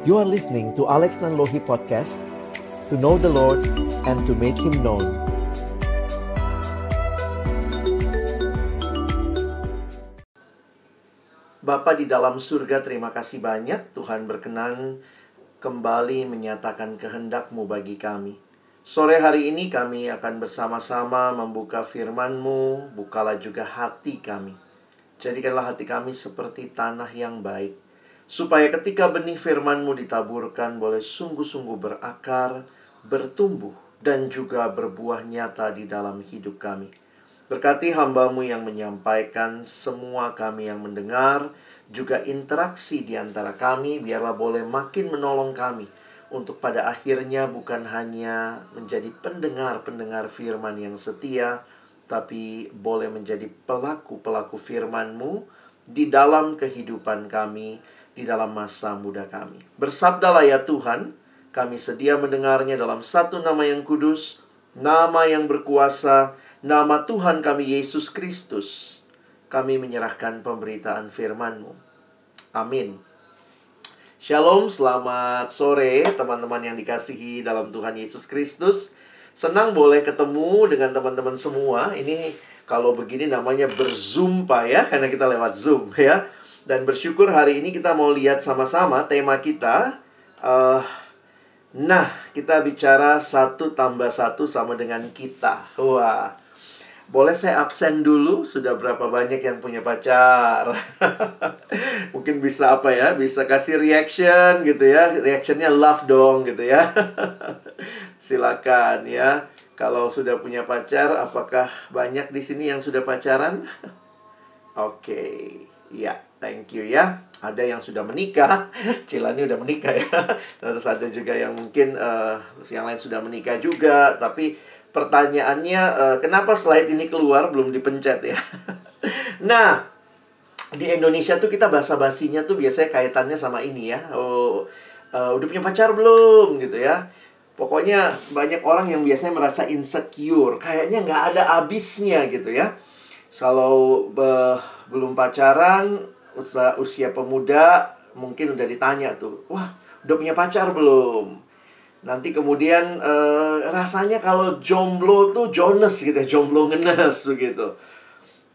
You are listening to Alex Nanlohi Podcast To know the Lord and to make Him known. Bapa di dalam surga terima kasih banyak. Tuhan berkenan kembali menyatakan kehendak-Mu bagi kami. Sore hari ini kami akan bersama-sama membuka firman-Mu. Bukalah juga hati kami. Jadikanlah hati kami seperti tanah yang baik supaya ketika benih firman-Mu ditaburkan boleh sungguh-sungguh berakar, bertumbuh, dan juga berbuah nyata di dalam hidup kami. Berkati hambamu yang menyampaikan, semua kami yang mendengar, juga interaksi di antara kami, biarlah boleh makin menolong kami untuk pada akhirnya bukan hanya menjadi pendengar-pendengar firman yang setia, tapi boleh menjadi pelaku-pelaku firman-Mu di dalam kehidupan kami, di dalam masa muda kami. Bersabdalah ya Tuhan, kami sedia mendengarnya dalam satu nama yang kudus, nama yang berkuasa, nama Tuhan kami Yesus Kristus. Kami menyerahkan pemberitaan firman-Mu. Amin. Shalom, selamat sore teman-teman yang dikasihi dalam Tuhan Yesus Kristus. Senang boleh ketemu dengan teman-teman semua. Ini kalau begini namanya berzoom pak ya, karena kita lewat zoom ya. Dan bersyukur hari ini kita mau lihat sama-sama tema kita. Uh, nah, kita bicara satu tambah satu sama dengan kita. Wah, boleh saya absen dulu? Sudah berapa banyak yang punya pacar? Mungkin bisa apa ya? Bisa kasih reaction gitu ya. Reactionnya love dong gitu ya. Silakan ya. Kalau sudah punya pacar, apakah banyak di sini yang sudah pacaran? Oke, okay. ya. Thank you ya. Ada yang sudah menikah, Cilani udah menikah ya. Terus ada juga yang mungkin uh, yang lain sudah menikah juga. Tapi pertanyaannya, uh, kenapa slide ini keluar belum dipencet ya? nah, di Indonesia tuh kita bahasa basinya tuh biasanya kaitannya sama ini ya. Oh, uh, udah punya pacar belum gitu ya? Pokoknya banyak orang yang biasanya merasa insecure, kayaknya nggak ada habisnya gitu ya. Kalau uh, belum pacaran, usia, usia pemuda mungkin udah ditanya tuh, wah udah punya pacar belum? Nanti kemudian uh, rasanya kalau jomblo tuh Jonas gitu ya, jomblo ngenes begitu.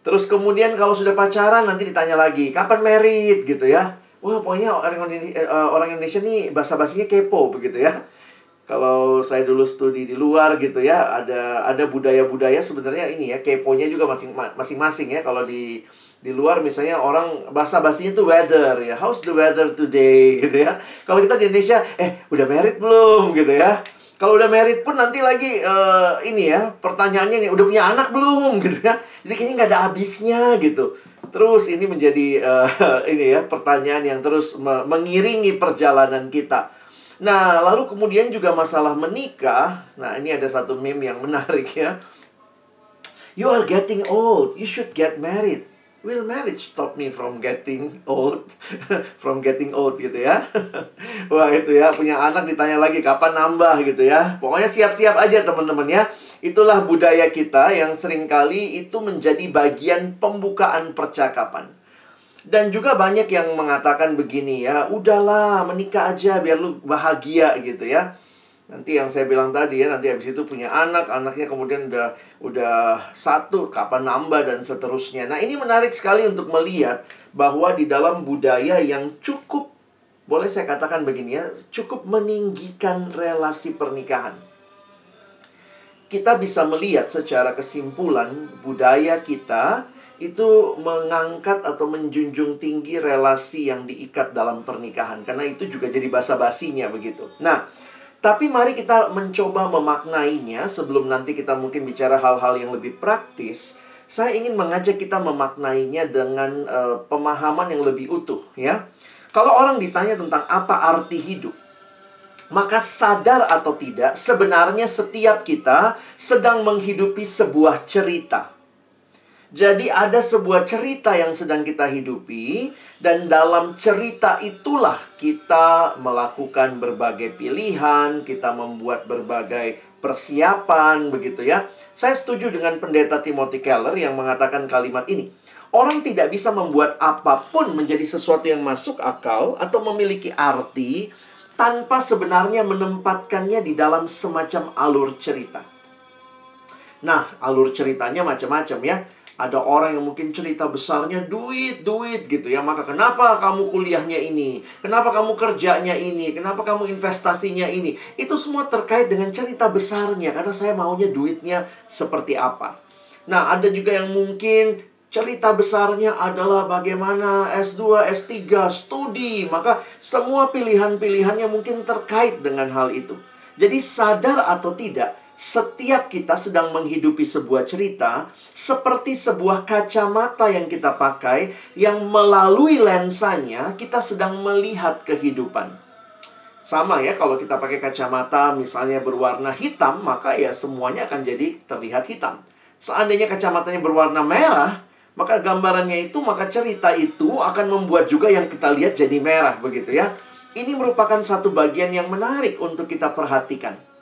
Terus kemudian kalau sudah pacaran nanti ditanya lagi, kapan merit gitu ya. Wah pokoknya orang Indonesia, uh, orang Indonesia nih basa-basinya kepo begitu ya. Kalau saya dulu studi di luar gitu ya, ada ada budaya-budaya sebenarnya ini ya, keponya juga masing masing-masing ya. Kalau di di luar misalnya orang bahasa basinya tuh weather ya how's the weather today? gitu ya. Kalau kita di Indonesia eh udah merit belum? gitu ya. Kalau udah merit pun nanti lagi uh, ini ya pertanyaannya nih udah punya anak belum? gitu ya. Jadi kayaknya nggak ada habisnya gitu. Terus ini menjadi uh, ini ya pertanyaan yang terus me mengiringi perjalanan kita nah lalu kemudian juga masalah menikah nah ini ada satu meme yang menarik ya you are getting old you should get married Will marriage stop me from getting old? from getting old gitu ya. Wah itu ya, punya anak ditanya lagi kapan nambah gitu ya. Pokoknya siap-siap aja teman-teman ya. Itulah budaya kita yang sering kali itu menjadi bagian pembukaan percakapan. Dan juga banyak yang mengatakan begini ya, udahlah menikah aja biar lu bahagia gitu ya. Nanti yang saya bilang tadi ya, nanti habis itu punya anak, anaknya kemudian udah udah satu, kapan nambah dan seterusnya. Nah, ini menarik sekali untuk melihat bahwa di dalam budaya yang cukup boleh saya katakan begini ya, cukup meninggikan relasi pernikahan. Kita bisa melihat secara kesimpulan budaya kita itu mengangkat atau menjunjung tinggi relasi yang diikat dalam pernikahan karena itu juga jadi basa basinya begitu. Nah, tapi mari kita mencoba memaknainya sebelum nanti kita mungkin bicara hal-hal yang lebih praktis. Saya ingin mengajak kita memaknainya dengan uh, pemahaman yang lebih utuh ya. Kalau orang ditanya tentang apa arti hidup, maka sadar atau tidak, sebenarnya setiap kita sedang menghidupi sebuah cerita. Jadi ada sebuah cerita yang sedang kita hidupi dan dalam cerita itulah kita melakukan berbagai pilihan, kita membuat berbagai persiapan begitu ya. Saya setuju dengan pendeta Timothy Keller yang mengatakan kalimat ini. Orang tidak bisa membuat apa pun menjadi sesuatu yang masuk akal atau memiliki arti tanpa sebenarnya menempatkannya di dalam semacam alur cerita. Nah, alur ceritanya macam-macam ya. Ada orang yang mungkin cerita besarnya duit, duit gitu ya. Maka kenapa kamu kuliahnya ini? Kenapa kamu kerjanya ini? Kenapa kamu investasinya ini? Itu semua terkait dengan cerita besarnya. Karena saya maunya duitnya seperti apa. Nah, ada juga yang mungkin cerita besarnya adalah bagaimana S2, S3, studi. Maka semua pilihan-pilihannya mungkin terkait dengan hal itu. Jadi sadar atau tidak, setiap kita sedang menghidupi sebuah cerita seperti sebuah kacamata yang kita pakai yang melalui lensanya kita sedang melihat kehidupan. Sama ya kalau kita pakai kacamata misalnya berwarna hitam maka ya semuanya akan jadi terlihat hitam. Seandainya kacamatanya berwarna merah maka gambarannya itu maka cerita itu akan membuat juga yang kita lihat jadi merah begitu ya. Ini merupakan satu bagian yang menarik untuk kita perhatikan.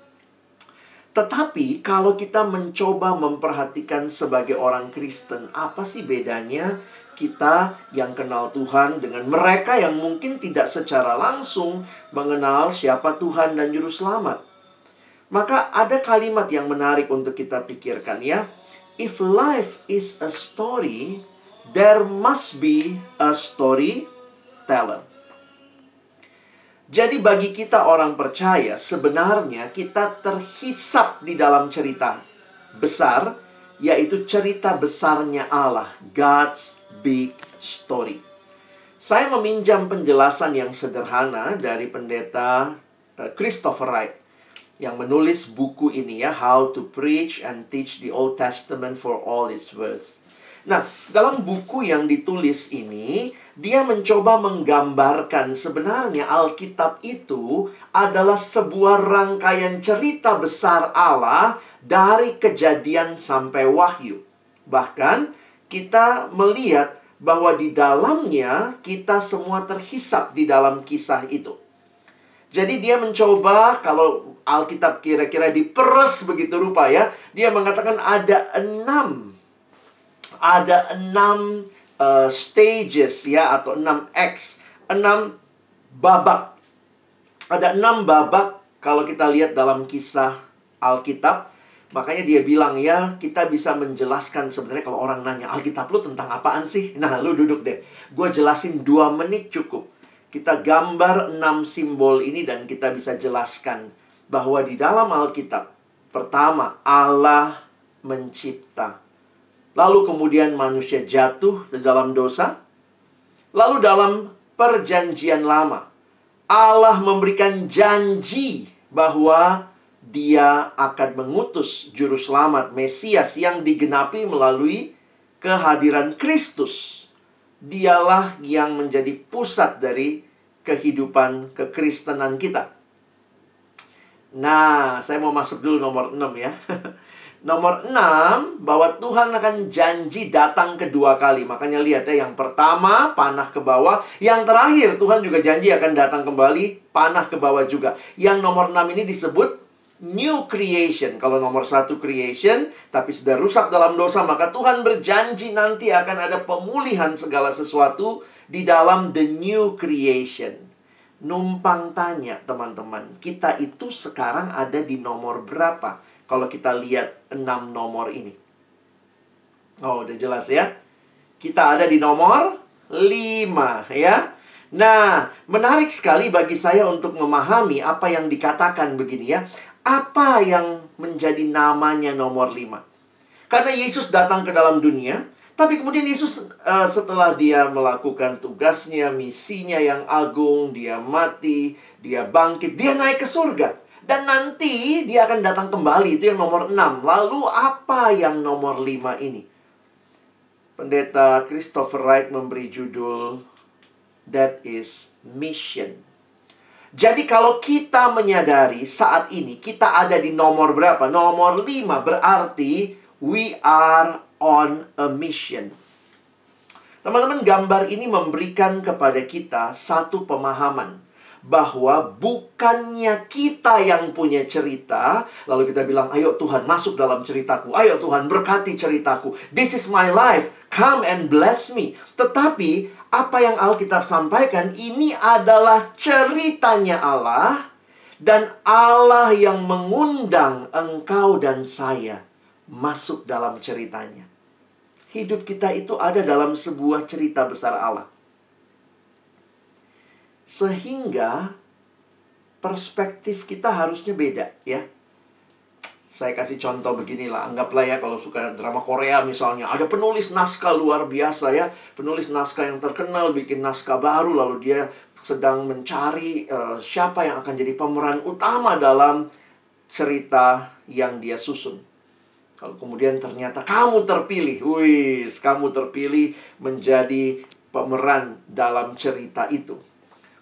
Tetapi kalau kita mencoba memperhatikan sebagai orang Kristen, apa sih bedanya kita yang kenal Tuhan dengan mereka yang mungkin tidak secara langsung mengenal siapa Tuhan dan Juru Selamat? Maka ada kalimat yang menarik untuk kita pikirkan ya. If life is a story, there must be a storyteller. Jadi bagi kita orang percaya, sebenarnya kita terhisap di dalam cerita besar, yaitu cerita besarnya Allah, God's big story. Saya meminjam penjelasan yang sederhana dari pendeta eh, Christopher Wright yang menulis buku ini ya, How to Preach and Teach the Old Testament for All Its Worth. Nah, dalam buku yang ditulis ini, dia mencoba menggambarkan sebenarnya Alkitab itu adalah sebuah rangkaian cerita besar Allah dari kejadian sampai wahyu. Bahkan kita melihat bahwa di dalamnya kita semua terhisap di dalam kisah itu. Jadi dia mencoba kalau Alkitab kira-kira diperes begitu rupa ya. Dia mengatakan ada enam. Ada enam uh, stages ya atau 6x, 6 babak. Ada 6 babak kalau kita lihat dalam kisah Alkitab. Makanya dia bilang ya, kita bisa menjelaskan sebenarnya kalau orang nanya, Alkitab lu tentang apaan sih? Nah, lu duduk deh. Gue jelasin 2 menit cukup. Kita gambar 6 simbol ini dan kita bisa jelaskan bahwa di dalam Alkitab, pertama, Allah mencipta. Lalu kemudian manusia jatuh di dalam dosa. Lalu dalam perjanjian lama, Allah memberikan janji bahwa dia akan mengutus juru selamat Mesias yang digenapi melalui kehadiran Kristus. Dialah yang menjadi pusat dari kehidupan kekristenan kita. Nah, saya mau masuk dulu nomor 6 ya. Nomor 6, bahwa Tuhan akan janji datang kedua kali. Makanya lihat ya, yang pertama panah ke bawah. Yang terakhir, Tuhan juga janji akan datang kembali, panah ke bawah juga. Yang nomor 6 ini disebut new creation. Kalau nomor satu creation, tapi sudah rusak dalam dosa, maka Tuhan berjanji nanti akan ada pemulihan segala sesuatu di dalam the new creation. Numpang tanya teman-teman, kita itu sekarang ada di nomor berapa? Kalau kita lihat enam nomor ini. Oh, udah jelas ya. Kita ada di nomor 5 ya. Nah, menarik sekali bagi saya untuk memahami apa yang dikatakan begini ya. Apa yang menjadi namanya nomor 5? Karena Yesus datang ke dalam dunia, tapi kemudian Yesus uh, setelah dia melakukan tugasnya, misinya yang agung, dia mati, dia bangkit, dia naik ke surga. Dan nanti dia akan datang kembali, itu yang nomor 6. Lalu apa yang nomor 5 ini? Pendeta Christopher Wright memberi judul That is Mission. Jadi kalau kita menyadari saat ini kita ada di nomor berapa? Nomor 5 berarti we are on a mission. Teman-teman, gambar ini memberikan kepada kita satu pemahaman bahwa bukannya kita yang punya cerita, lalu kita bilang, "Ayo Tuhan, masuk dalam ceritaku. Ayo Tuhan, berkati ceritaku. This is my life. Come and bless me." Tetapi apa yang Alkitab sampaikan ini adalah ceritanya Allah dan Allah yang mengundang engkau dan saya masuk dalam ceritanya. Hidup kita itu ada dalam sebuah cerita besar Allah. Sehingga perspektif kita harusnya beda ya. Saya kasih contoh beginilah, anggaplah ya kalau suka drama Korea misalnya, ada penulis naskah luar biasa ya, penulis naskah yang terkenal bikin naskah baru lalu dia sedang mencari uh, siapa yang akan jadi pemeran utama dalam cerita yang dia susun. Kalau kemudian ternyata kamu terpilih, wih, kamu terpilih menjadi pemeran dalam cerita itu.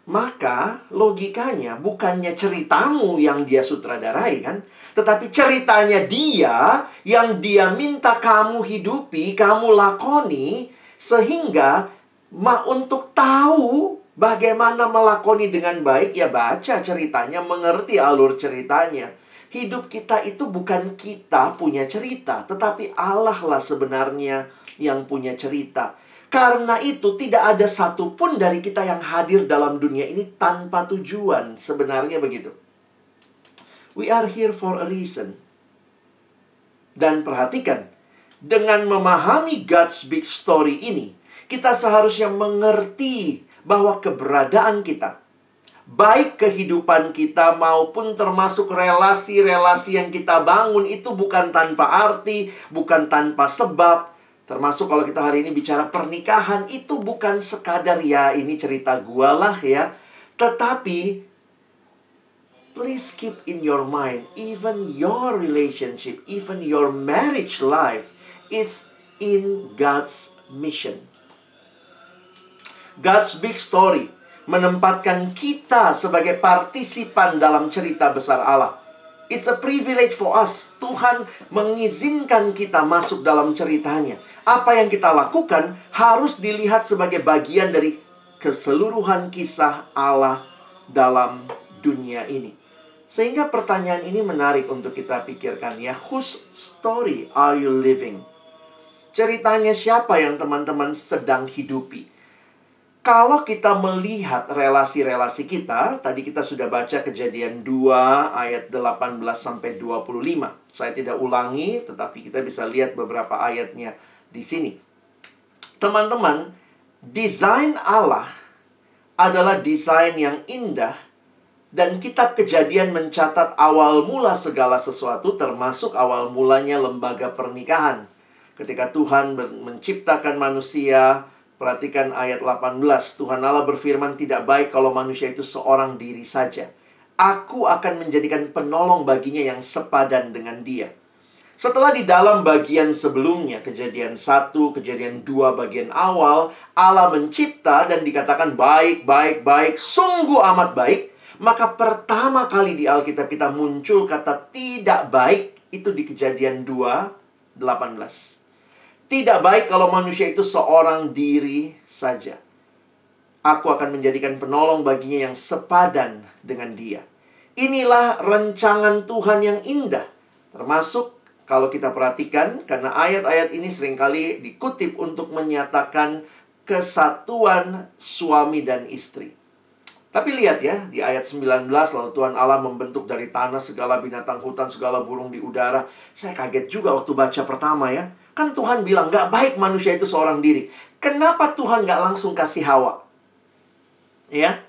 Maka logikanya bukannya ceritamu yang dia sutradarai kan, tetapi ceritanya dia yang dia minta kamu hidupi, kamu lakoni sehingga ma untuk tahu bagaimana melakoni dengan baik ya baca ceritanya, mengerti alur ceritanya. Hidup kita itu bukan kita punya cerita, tetapi Allah lah sebenarnya yang punya cerita. Karena itu tidak ada satupun dari kita yang hadir dalam dunia ini tanpa tujuan. Sebenarnya begitu. We are here for a reason. Dan perhatikan, dengan memahami God's big story ini, kita seharusnya mengerti bahwa keberadaan kita, baik kehidupan kita maupun termasuk relasi-relasi yang kita bangun itu bukan tanpa arti, bukan tanpa sebab. Termasuk kalau kita hari ini bicara pernikahan itu bukan sekadar ya ini cerita gua lah ya. Tetapi please keep in your mind, even your relationship, even your marriage life, is in God's mission. God's big story menempatkan kita sebagai partisipan dalam cerita besar Allah. It's a privilege for us. Tuhan mengizinkan kita masuk dalam ceritanya. Apa yang kita lakukan harus dilihat sebagai bagian dari keseluruhan kisah Allah dalam dunia ini. Sehingga pertanyaan ini menarik untuk kita pikirkan ya. Whose story are you living? Ceritanya siapa yang teman-teman sedang hidupi? Kalau kita melihat relasi-relasi kita, tadi kita sudah baca kejadian 2 ayat 18 sampai 25. Saya tidak ulangi, tetapi kita bisa lihat beberapa ayatnya di sini. Teman-teman, desain Allah adalah desain yang indah dan kitab kejadian mencatat awal mula segala sesuatu termasuk awal mulanya lembaga pernikahan. Ketika Tuhan menciptakan manusia, perhatikan ayat 18. Tuhan Allah berfirman tidak baik kalau manusia itu seorang diri saja. Aku akan menjadikan penolong baginya yang sepadan dengan dia. Setelah di dalam bagian sebelumnya, kejadian 1, kejadian 2 bagian awal, Allah mencipta dan dikatakan baik, baik, baik, sungguh amat baik. Maka pertama kali di Alkitab kita muncul kata tidak baik itu di kejadian 2, 18. Tidak baik kalau manusia itu seorang diri saja. Aku akan menjadikan penolong baginya yang sepadan dengan dia. Inilah rancangan Tuhan yang indah. Termasuk kalau kita perhatikan, karena ayat-ayat ini sering kali dikutip untuk menyatakan kesatuan suami dan istri. Tapi lihat ya, di ayat 19 lalu Tuhan Allah membentuk dari tanah segala binatang hutan, segala burung di udara. Saya kaget juga waktu baca pertama ya. Kan Tuhan bilang, gak baik manusia itu seorang diri. Kenapa Tuhan gak langsung kasih Hawa? Ya,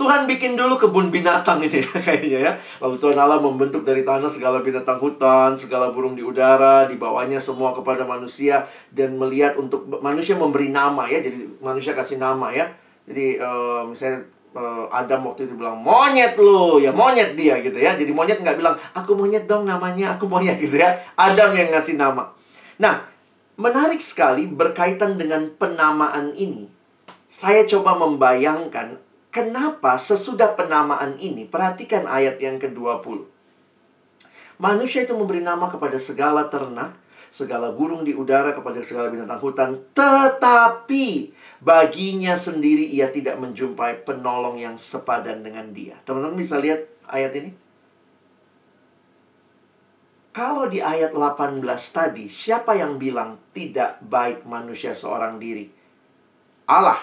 Tuhan bikin dulu kebun binatang ini kayaknya ya. Lalu Tuhan Allah membentuk dari tanah segala binatang hutan, segala burung di udara, dibawanya semua kepada manusia dan melihat untuk manusia memberi nama ya. Jadi manusia kasih nama ya. Jadi uh, misalnya uh, Adam waktu itu bilang monyet lu ya monyet dia gitu ya jadi monyet nggak bilang aku monyet dong namanya aku monyet gitu ya Adam yang ngasih nama nah menarik sekali berkaitan dengan penamaan ini saya coba membayangkan kenapa sesudah penamaan ini perhatikan ayat yang ke-20 manusia itu memberi nama kepada segala ternak segala burung di udara kepada segala binatang hutan tetapi baginya sendiri ia tidak menjumpai penolong yang sepadan dengan dia. Teman-teman bisa lihat ayat ini? Kalau di ayat 18 tadi, siapa yang bilang tidak baik manusia seorang diri? Allah.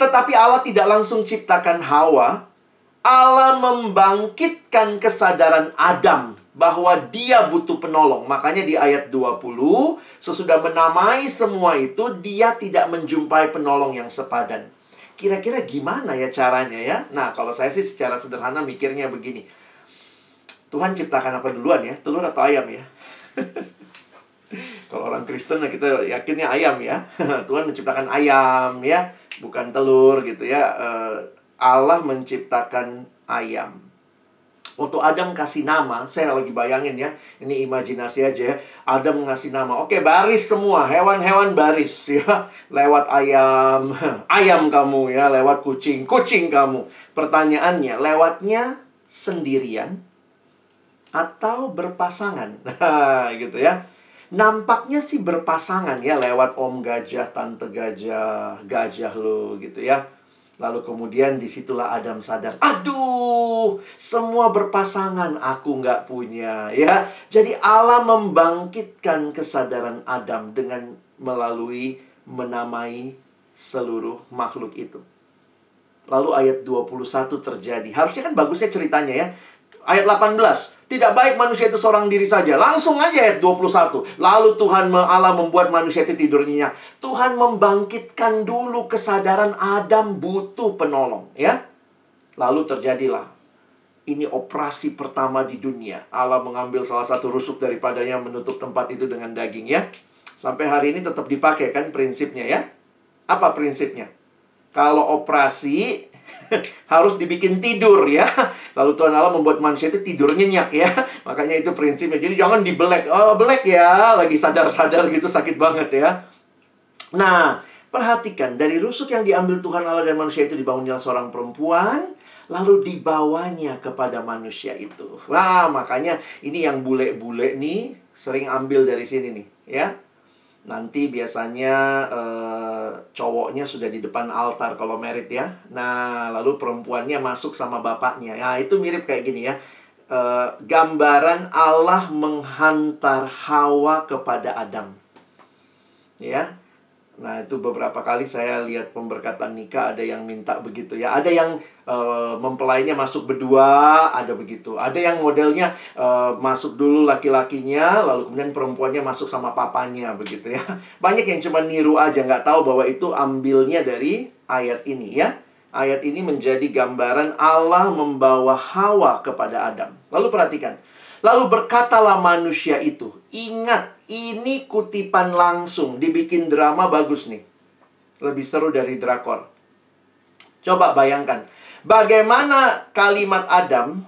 Tetapi Allah tidak langsung ciptakan Hawa. Allah membangkitkan kesadaran Adam bahwa dia butuh penolong. Makanya di ayat 20, sesudah menamai semua itu, dia tidak menjumpai penolong yang sepadan. Kira-kira gimana ya caranya ya? Nah, kalau saya sih secara sederhana mikirnya begini Tuhan ciptakan apa duluan ya? Telur atau ayam ya? Kalau orang Kristen ya kita yakinnya ayam ya. Tuhan menciptakan ayam ya, bukan telur gitu ya. Eh, Allah menciptakan ayam. Waktu Adam kasih nama, saya lagi bayangin ya, ini imajinasi aja ya. Adam ngasih nama, oke baris semua, hewan-hewan baris ya. Lewat ayam, ayam kamu ya, lewat kucing, kucing kamu. Pertanyaannya, lewatnya sendirian atau berpasangan. Nah, gitu ya. Nampaknya sih berpasangan ya lewat om gajah, tante gajah, gajah lo gitu ya. Lalu kemudian di situlah Adam sadar, aduh, semua berpasangan, aku nggak punya ya. Jadi Allah membangkitkan kesadaran Adam dengan melalui menamai seluruh makhluk itu. Lalu ayat 21 terjadi. Harusnya kan bagusnya ceritanya ya. Ayat 18, tidak baik manusia itu seorang diri saja. Langsung aja ayat 21. Lalu Tuhan Allah membuat manusia itu tidur nyenyak. Tuhan membangkitkan dulu kesadaran Adam butuh penolong. ya. Lalu terjadilah. Ini operasi pertama di dunia. Allah mengambil salah satu rusuk daripadanya menutup tempat itu dengan daging ya. Sampai hari ini tetap dipakai kan prinsipnya ya. Apa prinsipnya? Kalau operasi harus dibikin tidur ya. Lalu Tuhan Allah membuat manusia itu tidur nyenyak ya. Makanya itu prinsipnya. Jadi jangan dibelek. Oh, belek ya. Lagi sadar-sadar gitu sakit banget ya. Nah, perhatikan dari rusuk yang diambil Tuhan Allah dan manusia itu dibangunnya seorang perempuan lalu dibawanya kepada manusia itu. Wah, makanya ini yang bule-bule nih sering ambil dari sini nih, ya nanti biasanya uh, cowoknya sudah di depan altar kalau merit ya. Nah, lalu perempuannya masuk sama bapaknya. Nah, itu mirip kayak gini ya. Uh, gambaran Allah menghantar Hawa kepada Adam. Ya. Nah, itu beberapa kali saya lihat pemberkatan nikah ada yang minta begitu ya. Ada yang uh, mempelainya masuk berdua, ada begitu. Ada yang modelnya uh, masuk dulu laki-lakinya, lalu kemudian perempuannya masuk sama papanya begitu ya. Banyak yang cuma niru aja, nggak tahu bahwa itu ambilnya dari ayat ini ya. Ayat ini menjadi gambaran Allah membawa Hawa kepada Adam. Lalu perhatikan. Lalu berkatalah manusia itu, ingat ini kutipan langsung, dibikin drama bagus nih. Lebih seru dari drakor. Coba bayangkan, bagaimana kalimat Adam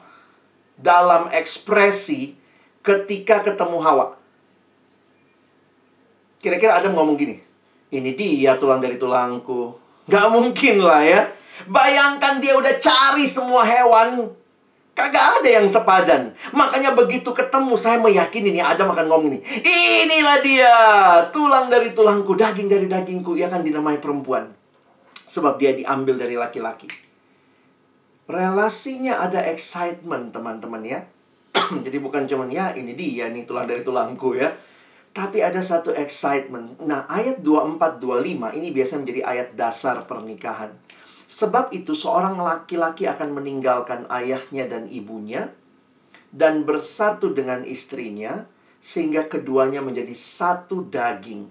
dalam ekspresi ketika ketemu Hawa. Kira-kira Adam ngomong gini, ini dia tulang dari tulangku. Gak mungkin lah ya. Bayangkan dia udah cari semua hewan Kagak ada yang sepadan. Makanya begitu ketemu, saya meyakini nih Adam akan ngomong nih. Inilah dia, tulang dari tulangku, daging dari dagingku. Ia akan dinamai perempuan. Sebab dia diambil dari laki-laki. Relasinya ada excitement, teman-teman ya. Jadi bukan cuman ya ini dia nih tulang dari tulangku ya. Tapi ada satu excitement. Nah, ayat 24 25 ini biasa menjadi ayat dasar pernikahan. Sebab itu seorang laki-laki akan meninggalkan ayahnya dan ibunya dan bersatu dengan istrinya sehingga keduanya menjadi satu daging.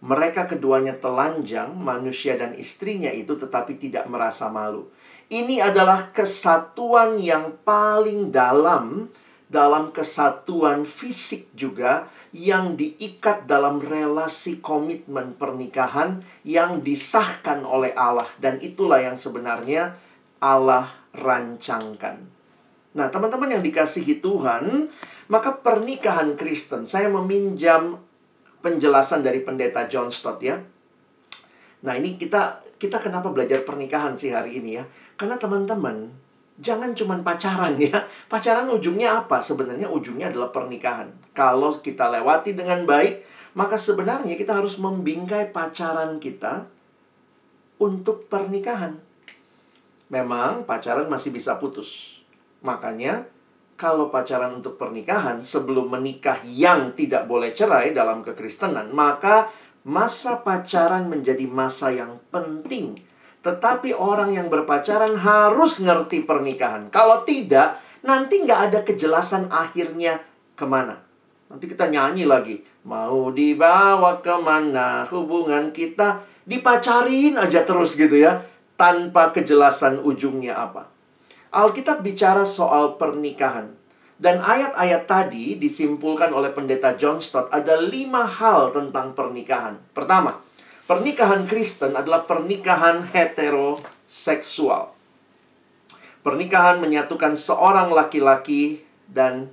Mereka keduanya telanjang, manusia dan istrinya itu tetapi tidak merasa malu. Ini adalah kesatuan yang paling dalam dalam kesatuan fisik juga yang diikat dalam relasi komitmen pernikahan yang disahkan oleh Allah dan itulah yang sebenarnya Allah rancangkan. Nah, teman-teman yang dikasihi Tuhan, maka pernikahan Kristen, saya meminjam penjelasan dari pendeta John Stott ya. Nah, ini kita kita kenapa belajar pernikahan sih hari ini ya? Karena teman-teman jangan cuma pacaran ya. Pacaran ujungnya apa? Sebenarnya ujungnya adalah pernikahan. Kalau kita lewati dengan baik, maka sebenarnya kita harus membingkai pacaran kita untuk pernikahan. Memang pacaran masih bisa putus. Makanya kalau pacaran untuk pernikahan sebelum menikah yang tidak boleh cerai dalam kekristenan, maka masa pacaran menjadi masa yang penting. Tetapi orang yang berpacaran harus ngerti pernikahan. Kalau tidak, nanti nggak ada kejelasan akhirnya ke mana. Nanti kita nyanyi lagi. Mau dibawa ke mana hubungan kita. Dipacarin aja terus gitu ya. Tanpa kejelasan ujungnya apa. Alkitab bicara soal pernikahan. Dan ayat-ayat tadi disimpulkan oleh pendeta John Stott ada lima hal tentang pernikahan. Pertama, pernikahan Kristen adalah pernikahan heteroseksual. Pernikahan menyatukan seorang laki-laki dan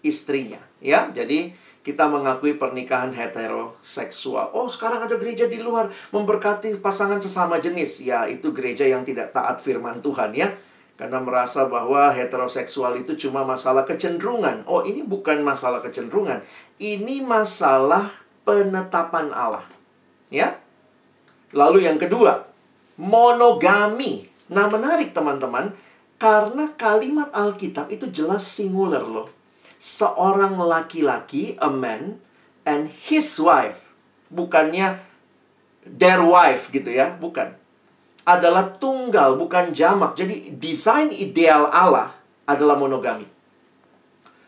istrinya, ya. Jadi kita mengakui pernikahan heteroseksual. Oh, sekarang ada gereja di luar memberkati pasangan sesama jenis. Ya, itu gereja yang tidak taat firman Tuhan ya karena merasa bahwa heteroseksual itu cuma masalah kecenderungan. Oh, ini bukan masalah kecenderungan. Ini masalah penetapan Allah. Ya. Lalu yang kedua, monogami. Nah, menarik teman-teman, karena kalimat Alkitab itu jelas singular loh. Seorang laki-laki, a man, and his wife. Bukannya their wife gitu ya, bukan adalah tunggal, bukan jamak. Jadi desain ideal Allah adalah monogami.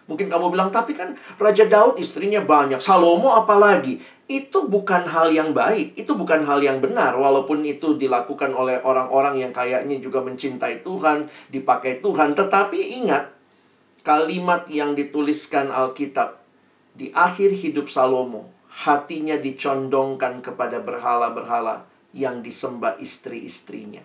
Mungkin kamu bilang, tapi kan Raja Daud istrinya banyak, Salomo apalagi. Itu bukan hal yang baik, itu bukan hal yang benar. Walaupun itu dilakukan oleh orang-orang yang kayaknya juga mencintai Tuhan, dipakai Tuhan. Tetapi ingat, kalimat yang dituliskan Alkitab di akhir hidup Salomo, hatinya dicondongkan kepada berhala-berhala yang disembah istri-istrinya.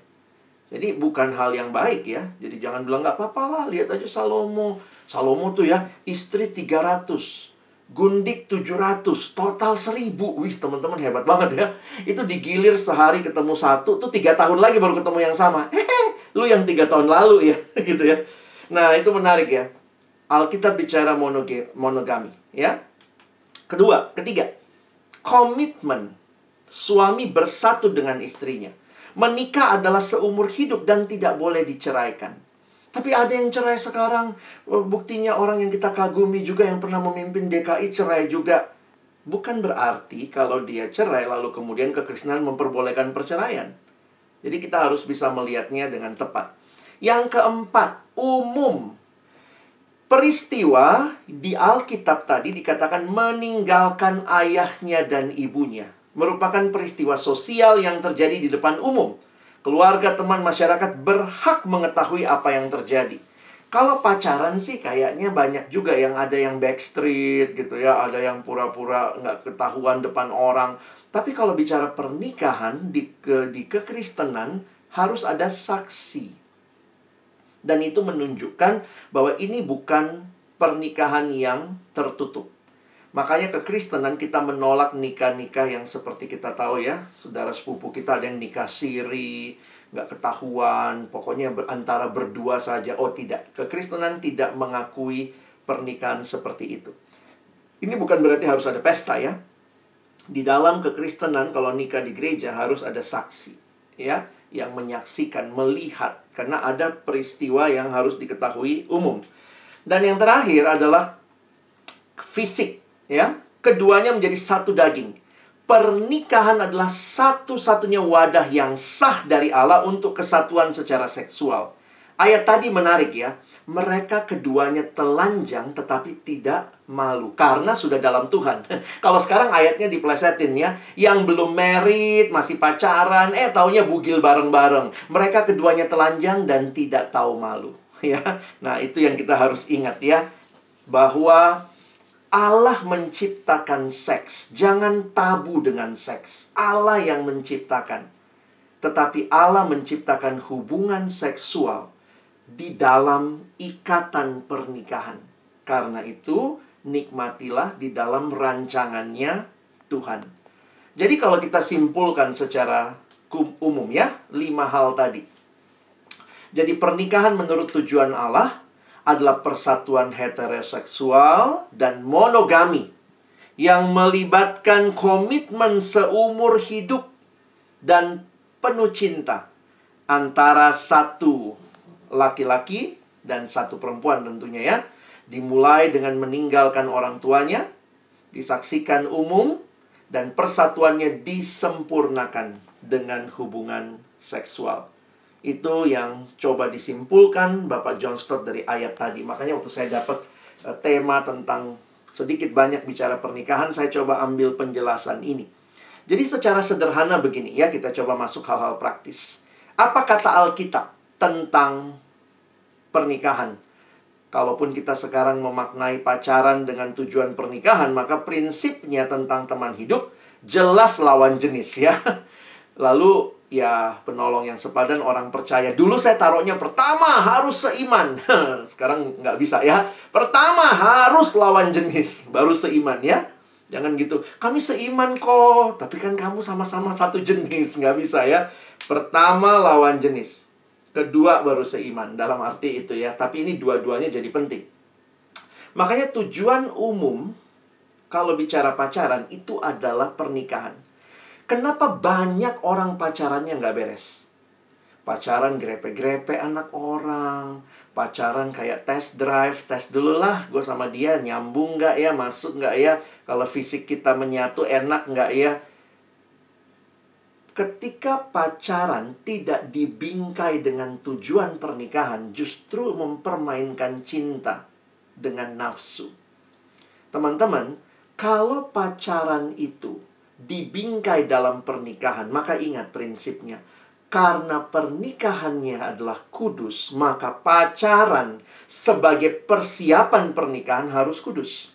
Jadi bukan hal yang baik ya. Jadi jangan bilang nggak apa-apa lah. Lihat aja Salomo. Salomo tuh ya istri 300. Gundik 700. Total 1000. Wih teman-teman hebat banget ya. Itu digilir sehari ketemu satu. Tuh tiga tahun lagi baru ketemu yang sama. Hehe. Lu yang tiga tahun lalu ya. gitu ya. Nah itu menarik ya. Alkitab bicara monogami. Ya. Kedua. Ketiga. Komitmen suami bersatu dengan istrinya. Menikah adalah seumur hidup dan tidak boleh diceraikan. Tapi ada yang cerai sekarang, oh, buktinya orang yang kita kagumi juga yang pernah memimpin DKI cerai juga. Bukan berarti kalau dia cerai lalu kemudian kekristenan memperbolehkan perceraian. Jadi kita harus bisa melihatnya dengan tepat. Yang keempat, umum. Peristiwa di Alkitab tadi dikatakan meninggalkan ayahnya dan ibunya merupakan peristiwa sosial yang terjadi di depan umum. Keluarga, teman, masyarakat berhak mengetahui apa yang terjadi. Kalau pacaran sih kayaknya banyak juga yang ada yang backstreet gitu ya, ada yang pura-pura nggak ketahuan depan orang. Tapi kalau bicara pernikahan di ke di kekristenan harus ada saksi. Dan itu menunjukkan bahwa ini bukan pernikahan yang tertutup. Makanya kekristenan kita menolak nikah-nikah yang seperti kita tahu ya. Saudara sepupu kita ada yang nikah siri, nggak ketahuan, pokoknya antara berdua saja. Oh tidak, kekristenan tidak mengakui pernikahan seperti itu. Ini bukan berarti harus ada pesta ya. Di dalam kekristenan kalau nikah di gereja harus ada saksi ya yang menyaksikan, melihat karena ada peristiwa yang harus diketahui umum. Dan yang terakhir adalah fisik ya keduanya menjadi satu daging pernikahan adalah satu-satunya wadah yang sah dari Allah untuk kesatuan secara seksual ayat tadi menarik ya mereka keduanya telanjang tetapi tidak malu karena sudah dalam Tuhan. Kalau sekarang ayatnya diplesetin ya, yang belum merit, masih pacaran, eh taunya bugil bareng-bareng. Mereka keduanya telanjang dan tidak tahu malu, ya. Nah, itu yang kita harus ingat ya, bahwa Allah menciptakan seks. Jangan tabu dengan seks. Allah yang menciptakan. Tetapi Allah menciptakan hubungan seksual di dalam ikatan pernikahan. Karena itu, nikmatilah di dalam rancangannya Tuhan. Jadi kalau kita simpulkan secara umum ya, lima hal tadi. Jadi pernikahan menurut tujuan Allah adalah persatuan heteroseksual dan monogami yang melibatkan komitmen seumur hidup dan penuh cinta antara satu laki-laki dan satu perempuan tentunya ya. Dimulai dengan meninggalkan orang tuanya, disaksikan umum, dan persatuannya disempurnakan dengan hubungan seksual. Itu yang coba disimpulkan Bapak John Stott dari ayat tadi. Makanya waktu saya dapat uh, tema tentang sedikit banyak bicara pernikahan, saya coba ambil penjelasan ini. Jadi secara sederhana begini ya, kita coba masuk hal-hal praktis. Apa kata Alkitab tentang pernikahan? Kalaupun kita sekarang memaknai pacaran dengan tujuan pernikahan, maka prinsipnya tentang teman hidup jelas lawan jenis ya. Lalu ya penolong yang sepadan orang percaya. Dulu saya taruhnya pertama harus seiman. Sekarang nggak bisa ya. Pertama harus lawan jenis, baru seiman ya. Jangan gitu. Kami seiman kok, tapi kan kamu sama-sama satu jenis, nggak bisa ya. Pertama lawan jenis. Kedua baru seiman. Dalam arti itu ya. Tapi ini dua-duanya jadi penting. Makanya tujuan umum kalau bicara pacaran itu adalah pernikahan. Kenapa banyak orang pacarannya nggak beres? Pacaran grepe-grepe anak orang. Pacaran kayak test drive. Tes dulu lah gue sama dia nyambung nggak ya? Masuk nggak ya? Kalau fisik kita menyatu enak nggak ya? Ketika pacaran tidak dibingkai dengan tujuan pernikahan, justru mempermainkan cinta dengan nafsu. Teman-teman, kalau pacaran itu dibingkai dalam pernikahan, maka ingat prinsipnya karena pernikahannya adalah kudus, maka pacaran sebagai persiapan pernikahan harus kudus.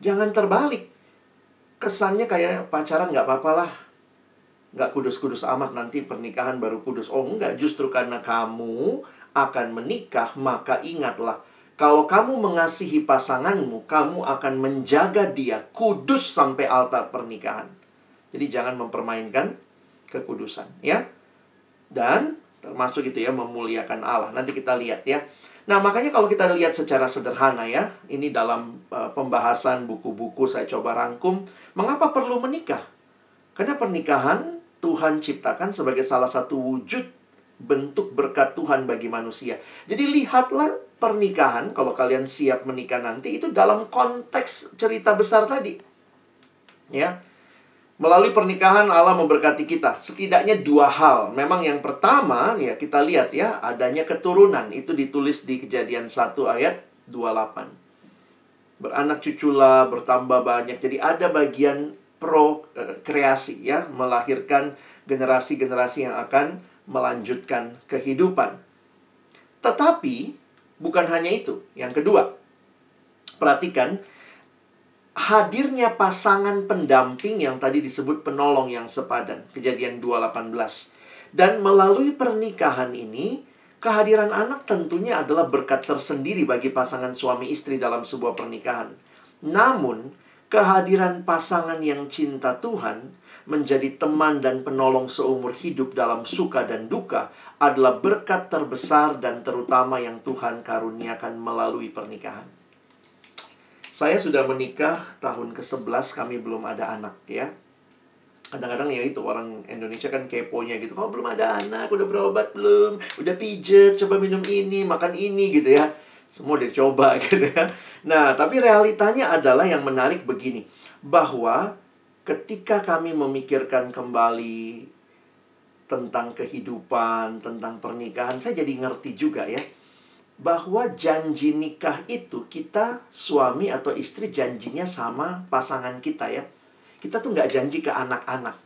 Jangan terbalik. Kesannya kayak pacaran nggak apa-apa lah. Nggak kudus-kudus amat nanti pernikahan baru kudus. Oh enggak, justru karena kamu akan menikah, maka ingatlah. Kalau kamu mengasihi pasanganmu, kamu akan menjaga dia kudus sampai altar pernikahan. Jadi jangan mempermainkan kekudusan ya. Dan termasuk itu ya memuliakan Allah. Nanti kita lihat ya. Nah, makanya kalau kita lihat secara sederhana ya, ini dalam uh, pembahasan buku-buku saya coba rangkum, mengapa perlu menikah? Karena pernikahan Tuhan ciptakan sebagai salah satu wujud bentuk berkat Tuhan bagi manusia. Jadi lihatlah pernikahan kalau kalian siap menikah nanti itu dalam konteks cerita besar tadi. Ya. Melalui pernikahan Allah memberkati kita. Setidaknya dua hal. Memang yang pertama ya kita lihat ya adanya keturunan. Itu ditulis di Kejadian 1 ayat 28. Beranak cuculah bertambah banyak. Jadi ada bagian pro eh, kreasi ya, melahirkan generasi-generasi yang akan melanjutkan kehidupan. Tetapi bukan hanya itu. Yang kedua, perhatikan hadirnya pasangan pendamping yang tadi disebut penolong yang sepadan, kejadian 2.18. Dan melalui pernikahan ini, kehadiran anak tentunya adalah berkat tersendiri bagi pasangan suami istri dalam sebuah pernikahan. Namun, kehadiran pasangan yang cinta Tuhan menjadi teman dan penolong seumur hidup dalam suka dan duka adalah berkat terbesar dan terutama yang Tuhan karuniakan melalui pernikahan. Saya sudah menikah tahun ke-11, kami belum ada anak ya. Kadang-kadang ya itu orang Indonesia kan keponya gitu. Kok oh, belum ada anak, udah berobat belum? Udah pijet, coba minum ini, makan ini gitu ya. Semua udah coba gitu ya. Nah, tapi realitanya adalah yang menarik begini. Bahwa ketika kami memikirkan kembali tentang kehidupan, tentang pernikahan, saya jadi ngerti juga ya bahwa janji nikah itu kita suami atau istri janjinya sama pasangan kita ya. Kita tuh nggak janji ke anak-anak.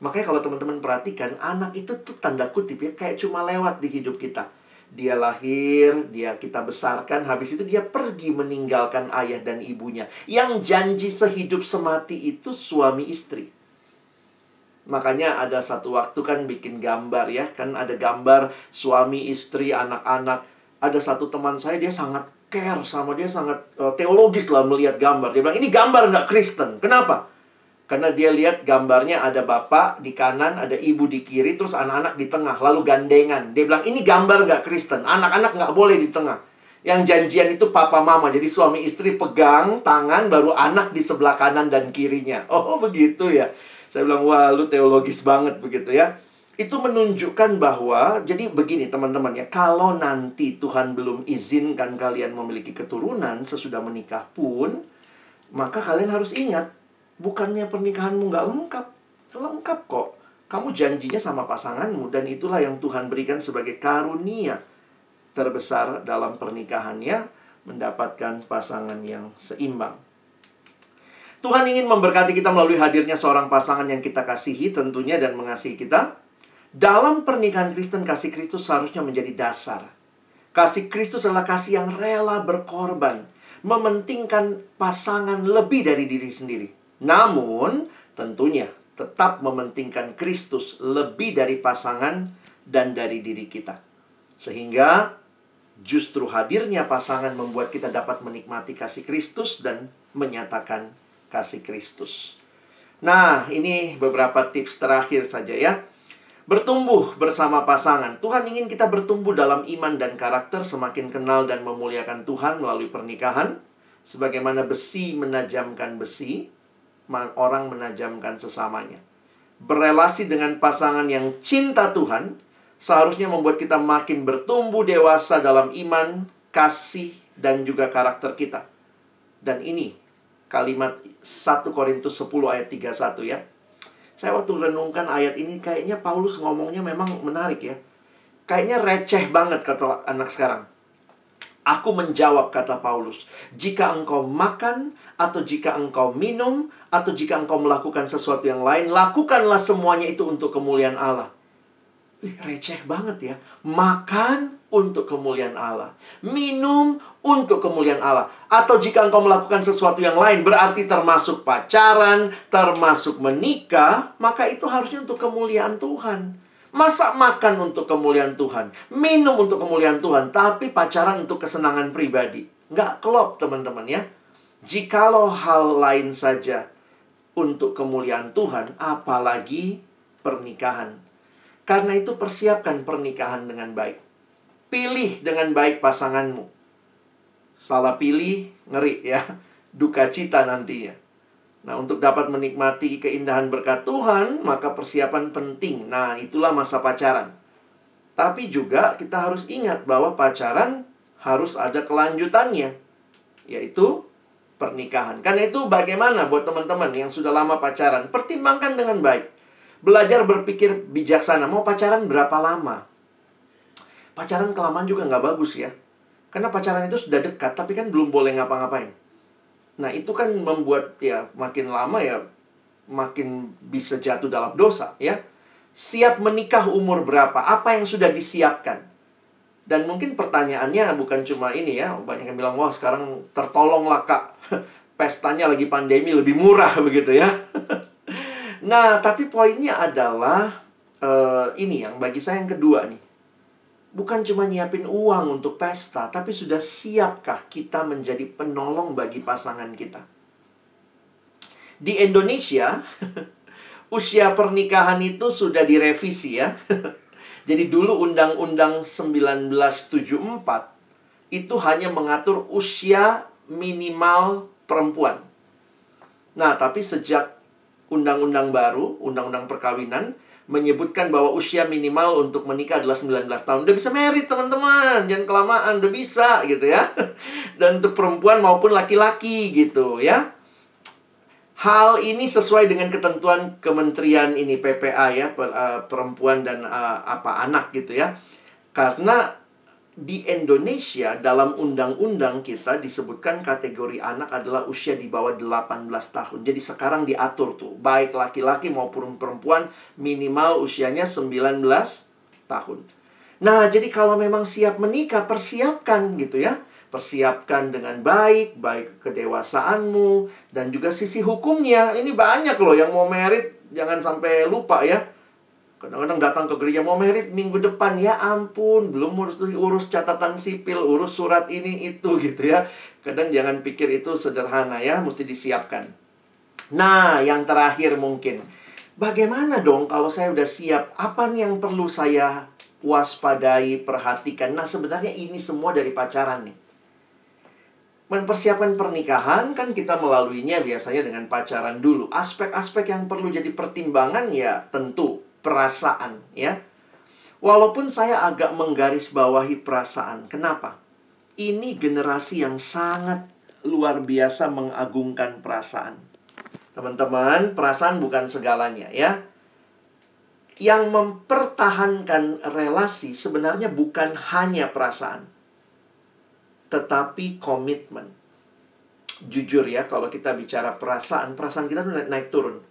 Makanya kalau teman-teman perhatikan, anak itu tuh tanda kutip ya, kayak cuma lewat di hidup kita. Dia lahir, dia kita besarkan, habis itu dia pergi meninggalkan ayah dan ibunya. Yang janji sehidup semati itu suami istri. Makanya ada satu waktu kan bikin gambar ya, kan ada gambar suami istri, anak-anak ada satu teman saya dia sangat care sama dia sangat uh, teologis lah melihat gambar. Dia bilang ini gambar nggak Kristen. Kenapa? Karena dia lihat gambarnya ada bapak di kanan, ada ibu di kiri, terus anak-anak di tengah, lalu gandengan. Dia bilang ini gambar nggak Kristen. Anak-anak nggak boleh di tengah. Yang janjian itu papa mama. Jadi suami istri pegang tangan, baru anak di sebelah kanan dan kirinya. Oh begitu ya. Saya bilang, wah lu teologis banget begitu ya. Itu menunjukkan bahwa, jadi begini teman-teman ya, kalau nanti Tuhan belum izinkan kalian memiliki keturunan sesudah menikah pun, maka kalian harus ingat, bukannya pernikahanmu nggak lengkap. Lengkap kok. Kamu janjinya sama pasanganmu dan itulah yang Tuhan berikan sebagai karunia terbesar dalam pernikahannya mendapatkan pasangan yang seimbang. Tuhan ingin memberkati kita melalui hadirnya seorang pasangan yang kita kasihi tentunya dan mengasihi kita. Dalam pernikahan Kristen, kasih Kristus seharusnya menjadi dasar. Kasih Kristus adalah kasih yang rela berkorban, mementingkan pasangan lebih dari diri sendiri. Namun, tentunya tetap mementingkan Kristus lebih dari pasangan dan dari diri kita. Sehingga justru hadirnya pasangan membuat kita dapat menikmati kasih Kristus dan menyatakan kasih Kristus. Nah, ini beberapa tips terakhir saja ya. Bertumbuh bersama pasangan. Tuhan ingin kita bertumbuh dalam iman dan karakter, semakin kenal dan memuliakan Tuhan melalui pernikahan. Sebagaimana besi menajamkan besi, orang menajamkan sesamanya. Berelasi dengan pasangan yang cinta Tuhan, seharusnya membuat kita makin bertumbuh dewasa dalam iman, kasih, dan juga karakter kita. Dan ini kalimat 1 Korintus 10 ayat 31 ya. Saya waktu renungkan ayat ini kayaknya Paulus ngomongnya memang menarik ya. Kayaknya receh banget kata anak sekarang. Aku menjawab kata Paulus, jika engkau makan atau jika engkau minum atau jika engkau melakukan sesuatu yang lain, lakukanlah semuanya itu untuk kemuliaan Allah. Wih, receh banget ya. Makan untuk kemuliaan Allah. Minum untuk kemuliaan Allah. Atau jika engkau melakukan sesuatu yang lain, berarti termasuk pacaran, termasuk menikah, maka itu harusnya untuk kemuliaan Tuhan. Masa makan untuk kemuliaan Tuhan, minum untuk kemuliaan Tuhan, tapi pacaran untuk kesenangan pribadi. Nggak klop, teman-teman ya. Jikalau hal lain saja untuk kemuliaan Tuhan, apalagi pernikahan. Karena itu persiapkan pernikahan dengan baik. Pilih dengan baik pasanganmu. Salah pilih, ngeri ya. Duka cita nantinya. Nah, untuk dapat menikmati keindahan berkat Tuhan, maka persiapan penting. Nah, itulah masa pacaran. Tapi juga kita harus ingat bahwa pacaran harus ada kelanjutannya, yaitu pernikahan. Karena itu bagaimana buat teman-teman yang sudah lama pacaran, pertimbangkan dengan baik. Belajar berpikir bijaksana, mau pacaran berapa lama? pacaran kelamaan juga nggak bagus ya. Karena pacaran itu sudah dekat, tapi kan belum boleh ngapa-ngapain. Nah, itu kan membuat ya makin lama ya makin bisa jatuh dalam dosa ya. Siap menikah umur berapa? Apa yang sudah disiapkan? Dan mungkin pertanyaannya bukan cuma ini ya, banyak yang bilang, wah sekarang tertolong lah kak, pestanya lagi pandemi lebih murah begitu ya. nah, tapi poinnya adalah uh, ini yang bagi saya yang kedua nih bukan cuma nyiapin uang untuk pesta, tapi sudah siapkah kita menjadi penolong bagi pasangan kita? Di Indonesia, usia pernikahan itu sudah direvisi ya. Jadi dulu Undang-Undang 1974 itu hanya mengatur usia minimal perempuan. Nah, tapi sejak undang-undang baru, undang-undang perkawinan, menyebutkan bahwa usia minimal untuk menikah adalah 19 tahun. Udah bisa merit teman-teman, jangan kelamaan, udah bisa gitu ya. Dan untuk perempuan maupun laki-laki gitu ya. Hal ini sesuai dengan ketentuan Kementerian ini PPA ya, eh, perempuan dan uh, apa anak gitu ya. Karena di Indonesia dalam undang-undang kita disebutkan kategori anak adalah usia di bawah 18 tahun. Jadi sekarang diatur tuh, baik laki-laki maupun perempuan minimal usianya 19 tahun. Nah, jadi kalau memang siap menikah, persiapkan gitu ya. Persiapkan dengan baik, baik kedewasaanmu dan juga sisi hukumnya. Ini banyak loh yang mau merit, jangan sampai lupa ya Kadang-kadang datang ke gereja mau merit minggu depan? Ya ampun belum urus urus catatan sipil urus surat ini itu gitu ya. Kadang jangan pikir itu sederhana ya mesti disiapkan. Nah yang terakhir mungkin. Bagaimana dong kalau saya udah siap? Apa yang perlu saya waspadai perhatikan? Nah sebenarnya ini semua dari pacaran nih. Mempersiapkan pernikahan kan kita melaluinya biasanya dengan pacaran dulu. Aspek-aspek yang perlu jadi pertimbangan ya tentu perasaan ya. Walaupun saya agak menggarisbawahi perasaan. Kenapa? Ini generasi yang sangat luar biasa mengagungkan perasaan. Teman-teman, perasaan bukan segalanya ya. Yang mempertahankan relasi sebenarnya bukan hanya perasaan, tetapi komitmen. Jujur ya, kalau kita bicara perasaan, perasaan kita naik turun.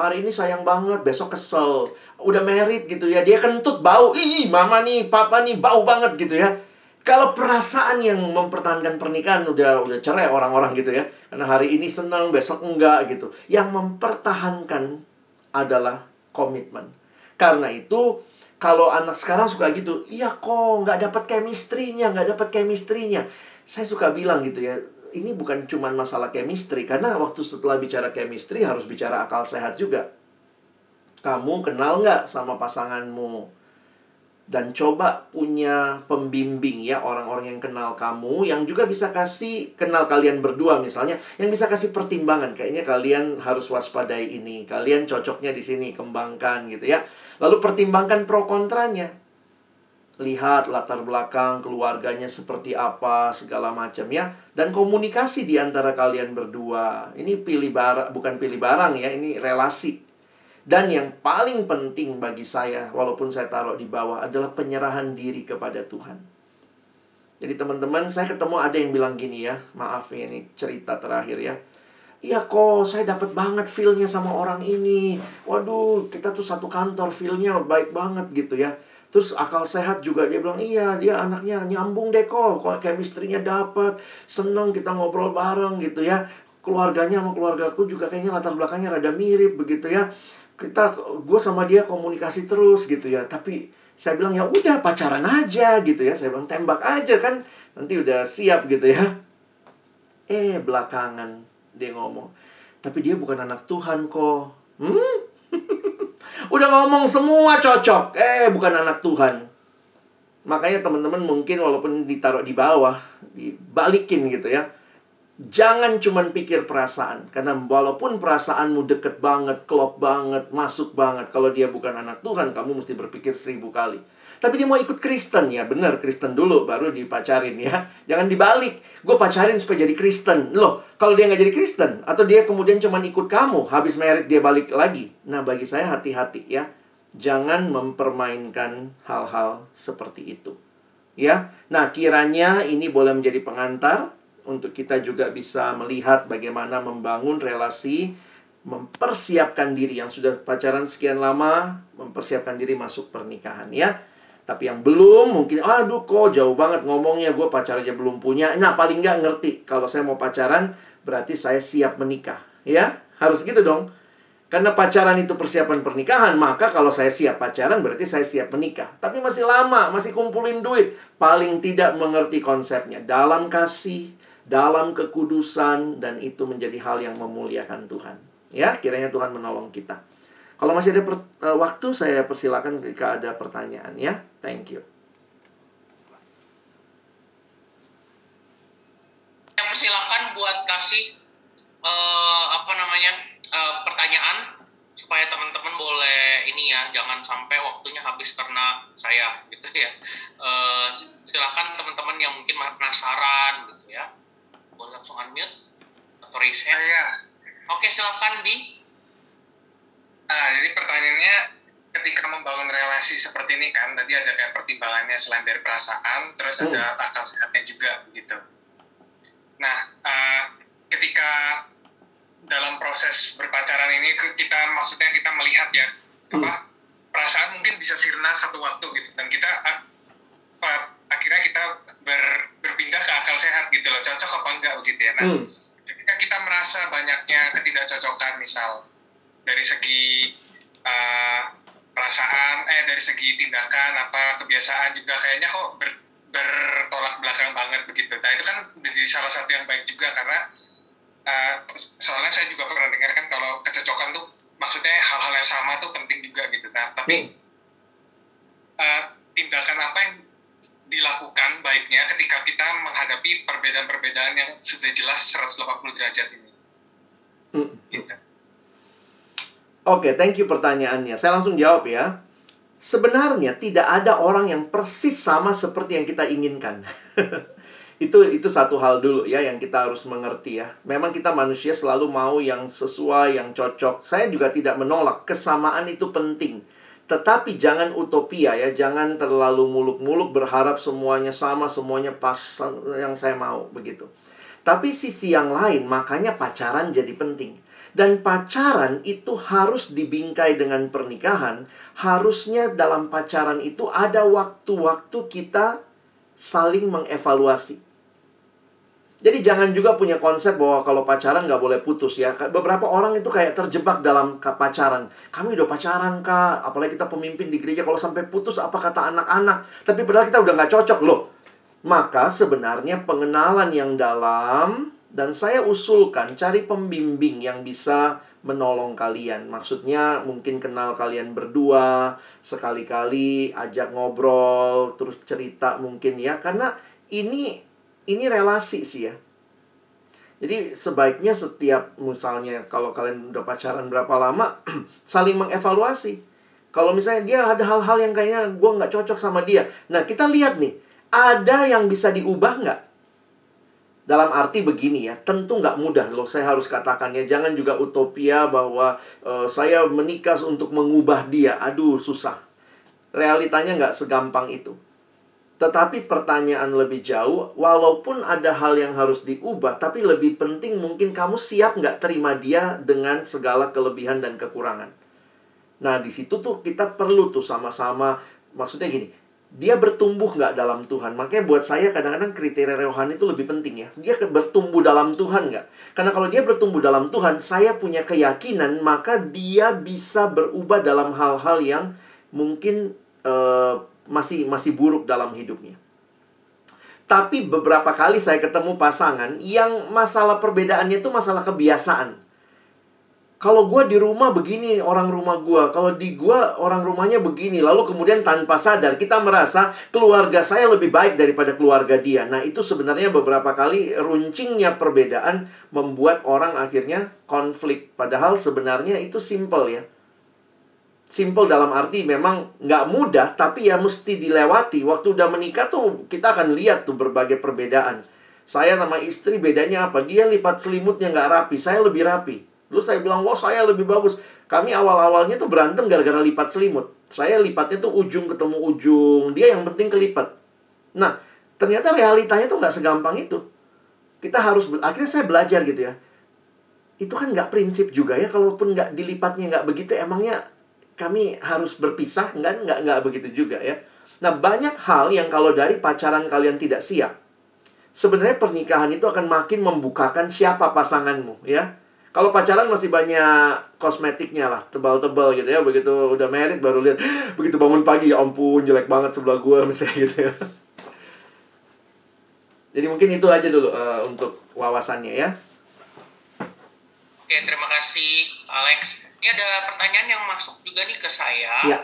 Hari ini sayang banget, besok kesel. Udah merit gitu ya, dia kentut bau. Ih, mama nih, papa nih bau banget gitu ya. Kalau perasaan yang mempertahankan pernikahan udah udah cerai orang-orang gitu ya. Karena hari ini senang, besok enggak gitu. Yang mempertahankan adalah komitmen. Karena itu kalau anak sekarang suka gitu, iya kok nggak dapat chemistry-nya, nggak dapat chemistry-nya saya suka bilang gitu ya, ini bukan cuma masalah chemistry karena waktu setelah bicara chemistry harus bicara akal sehat juga. Kamu kenal nggak sama pasanganmu? Dan coba punya pembimbing ya orang-orang yang kenal kamu yang juga bisa kasih kenal kalian berdua misalnya yang bisa kasih pertimbangan kayaknya kalian harus waspadai ini kalian cocoknya di sini kembangkan gitu ya lalu pertimbangkan pro kontranya lihat latar belakang keluarganya seperti apa segala macam ya. Dan komunikasi di antara kalian berdua. Ini pilih barang bukan pilih barang ya. Ini relasi. Dan yang paling penting bagi saya walaupun saya taruh di bawah adalah penyerahan diri kepada Tuhan. Jadi teman-teman saya ketemu ada yang bilang gini ya. Maaf ya ini cerita terakhir ya. Iya kok, saya dapat banget feelnya sama orang ini. Waduh, kita tuh satu kantor feelnya baik banget gitu ya Terus akal sehat juga dia bilang iya dia anaknya nyambung deh kok, chemistry-nya dapat, seneng kita ngobrol bareng gitu ya. Keluarganya sama keluargaku juga kayaknya latar belakangnya rada mirip begitu ya. Kita gue sama dia komunikasi terus gitu ya. Tapi saya bilang ya udah pacaran aja gitu ya. Saya bilang tembak aja kan nanti udah siap gitu ya. Eh belakangan dia ngomong, tapi dia bukan anak Tuhan kok. Hmm? Udah ngomong semua cocok. Eh, bukan anak Tuhan. Makanya teman-teman mungkin walaupun ditaruh di bawah, dibalikin gitu ya. Jangan cuman pikir perasaan. Karena walaupun perasaanmu deket banget, klop banget, masuk banget. Kalau dia bukan anak Tuhan, kamu mesti berpikir seribu kali. Tapi dia mau ikut Kristen ya, benar Kristen dulu baru dipacarin ya. Jangan dibalik. Gue pacarin supaya jadi Kristen. Loh, kalau dia nggak jadi Kristen atau dia kemudian cuma ikut kamu, habis merit dia balik lagi. Nah, bagi saya hati-hati ya. Jangan mempermainkan hal-hal seperti itu. Ya. Nah, kiranya ini boleh menjadi pengantar untuk kita juga bisa melihat bagaimana membangun relasi mempersiapkan diri yang sudah pacaran sekian lama, mempersiapkan diri masuk pernikahan ya. Tapi yang belum mungkin, aduh kok jauh banget ngomongnya, gue pacar aja belum punya. Nah paling nggak ngerti, kalau saya mau pacaran berarti saya siap menikah. Ya, harus gitu dong. Karena pacaran itu persiapan pernikahan, maka kalau saya siap pacaran berarti saya siap menikah. Tapi masih lama, masih kumpulin duit. Paling tidak mengerti konsepnya. Dalam kasih, dalam kekudusan, dan itu menjadi hal yang memuliakan Tuhan. Ya, kiranya Tuhan menolong kita. Kalau masih ada uh, waktu, saya persilakan jika ada pertanyaan ya. Thank you. Persilakan buat kasih uh, apa namanya uh, pertanyaan supaya teman-teman boleh ini ya jangan sampai waktunya habis karena saya gitu ya. Uh, silakan teman-teman yang mungkin penasaran gitu ya. Boleh langsung unmute atau raise hand. Oke silakan di Nah, jadi pertanyaannya ketika membangun relasi seperti ini kan tadi ada kayak pertimbangannya selain dari perasaan, terus hmm. ada akal sehatnya juga begitu. Nah, uh, ketika dalam proses berpacaran ini kita maksudnya kita melihat ya hmm. apa perasaan mungkin bisa sirna satu waktu gitu dan kita uh, akhirnya kita ber, berpindah ke akal sehat gitu loh cocok apa enggak begitu ya. Nah, hmm. ketika kita merasa banyaknya ketidakcocokan misal dari segi uh, perasaan eh dari segi tindakan apa kebiasaan juga kayaknya kok ber, bertolak belakang banget begitu. Nah itu kan menjadi salah satu yang baik juga karena uh, soalnya saya juga pernah dengar kan kalau kecocokan tuh maksudnya hal-hal yang sama tuh penting juga gitu. Nah tapi uh, tindakan apa yang dilakukan baiknya ketika kita menghadapi menghadapi perbedaan-perbedaan yang sudah jelas 180 derajat ini. Hmm. Gitu. Oke, thank you pertanyaannya. Saya langsung jawab ya. Sebenarnya tidak ada orang yang persis sama seperti yang kita inginkan. itu itu satu hal dulu ya yang kita harus mengerti ya. Memang kita manusia selalu mau yang sesuai, yang cocok. Saya juga tidak menolak kesamaan itu penting. Tetapi jangan utopia ya, jangan terlalu muluk-muluk berharap semuanya sama, semuanya pas yang saya mau begitu. Tapi sisi yang lain, makanya pacaran jadi penting. Dan pacaran itu harus dibingkai dengan pernikahan. Harusnya dalam pacaran itu ada waktu-waktu kita saling mengevaluasi. Jadi jangan juga punya konsep bahwa kalau pacaran nggak boleh putus ya. Beberapa orang itu kayak terjebak dalam pacaran. Kami udah pacaran kak, apalagi kita pemimpin di gereja. Kalau sampai putus apa kata anak-anak. Tapi padahal kita udah nggak cocok loh. Maka sebenarnya pengenalan yang dalam dan saya usulkan cari pembimbing yang bisa menolong kalian. Maksudnya mungkin kenal kalian berdua, sekali-kali ajak ngobrol, terus cerita mungkin ya. Karena ini ini relasi sih ya. Jadi sebaiknya setiap misalnya kalau kalian udah pacaran berapa lama saling mengevaluasi. Kalau misalnya dia ada hal-hal yang kayaknya gue nggak cocok sama dia. Nah kita lihat nih, ada yang bisa diubah nggak? Dalam arti begini ya, tentu nggak mudah loh saya harus katakan ya. Jangan juga utopia bahwa uh, saya menikah untuk mengubah dia. Aduh susah. Realitanya nggak segampang itu. Tetapi pertanyaan lebih jauh, walaupun ada hal yang harus diubah, tapi lebih penting mungkin kamu siap nggak terima dia dengan segala kelebihan dan kekurangan. Nah, di situ tuh kita perlu tuh sama-sama, maksudnya gini, dia bertumbuh nggak dalam Tuhan. Makanya buat saya kadang-kadang kriteria rohani itu lebih penting ya. Dia bertumbuh dalam Tuhan nggak? Karena kalau dia bertumbuh dalam Tuhan, saya punya keyakinan maka dia bisa berubah dalam hal-hal yang mungkin uh, masih masih buruk dalam hidupnya. Tapi beberapa kali saya ketemu pasangan yang masalah perbedaannya itu masalah kebiasaan. Kalau gue di rumah begini orang rumah gue, kalau di gue orang rumahnya begini, lalu kemudian tanpa sadar kita merasa keluarga saya lebih baik daripada keluarga dia. Nah itu sebenarnya beberapa kali runcingnya perbedaan membuat orang akhirnya konflik. Padahal sebenarnya itu simple ya. Simple dalam arti memang nggak mudah tapi ya mesti dilewati. Waktu udah menikah tuh kita akan lihat tuh berbagai perbedaan. Saya sama istri bedanya apa? Dia lipat selimutnya nggak rapi saya lebih rapi lu saya bilang wah saya lebih bagus. Kami awal awalnya tuh berantem gara-gara lipat selimut. Saya lipatnya tuh ujung ketemu ujung. Dia yang penting kelipat. Nah ternyata realitanya tuh nggak segampang itu. Kita harus akhirnya saya belajar gitu ya. Itu kan nggak prinsip juga ya kalaupun nggak dilipatnya nggak begitu emangnya kami harus berpisah? Nggak nggak nggak begitu juga ya. Nah banyak hal yang kalau dari pacaran kalian tidak siap sebenarnya pernikahan itu akan makin membukakan siapa pasanganmu ya kalau pacaran masih banyak kosmetiknya lah tebal-tebal gitu ya begitu udah merit baru lihat begitu bangun pagi ya ampun jelek banget sebelah gua misalnya gitu ya jadi mungkin itu aja dulu uh, untuk wawasannya ya oke terima kasih Alex ini ada pertanyaan yang masuk juga nih ke saya. Ya.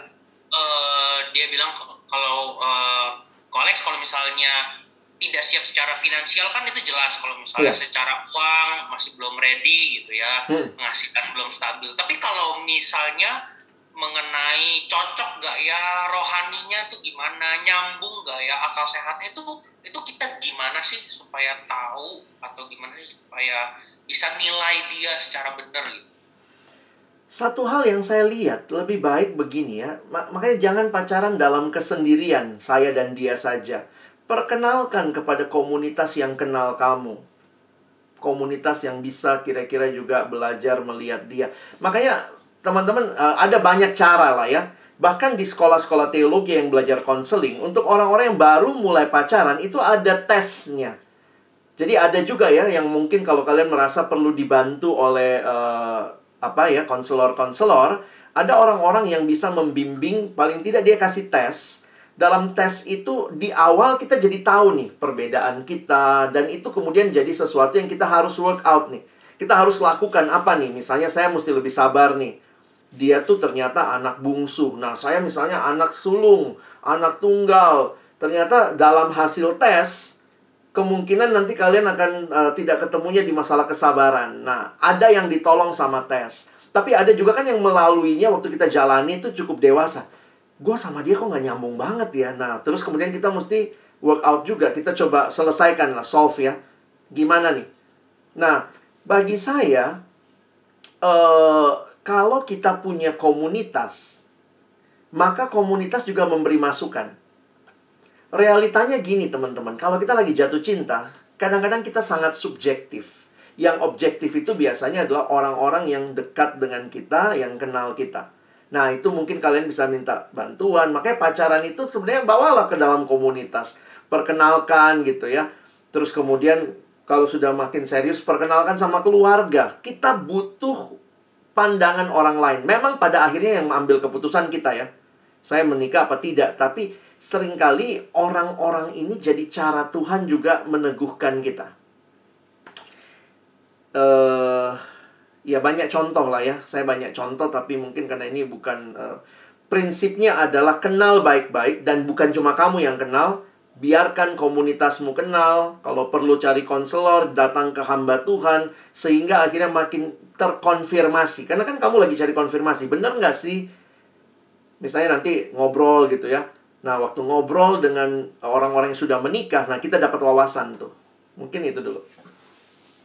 Uh, dia bilang kalau uh, Alex kalau misalnya tidak siap secara finansial kan itu jelas kalau misalnya ya. secara uang masih belum ready gitu ya hmm. menghasilkan belum stabil tapi kalau misalnya mengenai cocok gak ya rohaninya itu gimana nyambung gak ya akal sehatnya itu itu kita gimana sih supaya tahu atau gimana sih supaya bisa nilai dia secara benar gitu satu hal yang saya lihat lebih baik begini ya, makanya jangan pacaran dalam kesendirian, saya dan dia saja. Perkenalkan kepada komunitas yang kenal kamu. Komunitas yang bisa kira-kira juga belajar melihat dia. Makanya teman-teman eh, ada banyak cara lah ya. Bahkan di sekolah-sekolah teologi yang belajar konseling, untuk orang-orang yang baru mulai pacaran itu ada tesnya. Jadi ada juga ya yang mungkin kalau kalian merasa perlu dibantu oleh uh, apa ya konselor-konselor, ada orang-orang yang bisa membimbing paling tidak dia kasih tes. Dalam tes itu di awal kita jadi tahu nih perbedaan kita dan itu kemudian jadi sesuatu yang kita harus work out nih. Kita harus lakukan apa nih? Misalnya saya mesti lebih sabar nih. Dia tuh ternyata anak bungsu. Nah, saya misalnya anak sulung, anak tunggal. Ternyata dalam hasil tes kemungkinan nanti kalian akan uh, tidak ketemunya di masalah kesabaran. Nah, ada yang ditolong sama tes. Tapi ada juga kan yang melaluinya waktu kita jalani itu cukup dewasa. Gue sama dia kok nggak nyambung banget ya. Nah, terus kemudian kita mesti work out juga. Kita coba selesaikan lah, solve ya. Gimana nih? Nah, bagi saya, uh, kalau kita punya komunitas, maka komunitas juga memberi masukan. Realitanya gini teman-teman, kalau kita lagi jatuh cinta, kadang-kadang kita sangat subjektif yang objektif itu biasanya adalah orang-orang yang dekat dengan kita, yang kenal kita. Nah, itu mungkin kalian bisa minta bantuan. Makanya pacaran itu sebenarnya bawalah ke dalam komunitas. Perkenalkan gitu ya. Terus kemudian kalau sudah makin serius, perkenalkan sama keluarga. Kita butuh pandangan orang lain. Memang pada akhirnya yang mengambil keputusan kita ya. Saya menikah apa tidak. Tapi sering kali orang-orang ini jadi cara Tuhan juga meneguhkan kita uh, ya banyak contoh lah ya. Saya banyak contoh tapi mungkin karena ini bukan uh, prinsipnya adalah kenal baik-baik dan bukan cuma kamu yang kenal, biarkan komunitasmu kenal. Kalau perlu cari konselor, datang ke hamba Tuhan sehingga akhirnya makin terkonfirmasi. Karena kan kamu lagi cari konfirmasi, bener nggak sih? Misalnya nanti ngobrol gitu ya. Nah, waktu ngobrol dengan orang-orang yang sudah menikah, nah kita dapat wawasan tuh. Mungkin itu dulu.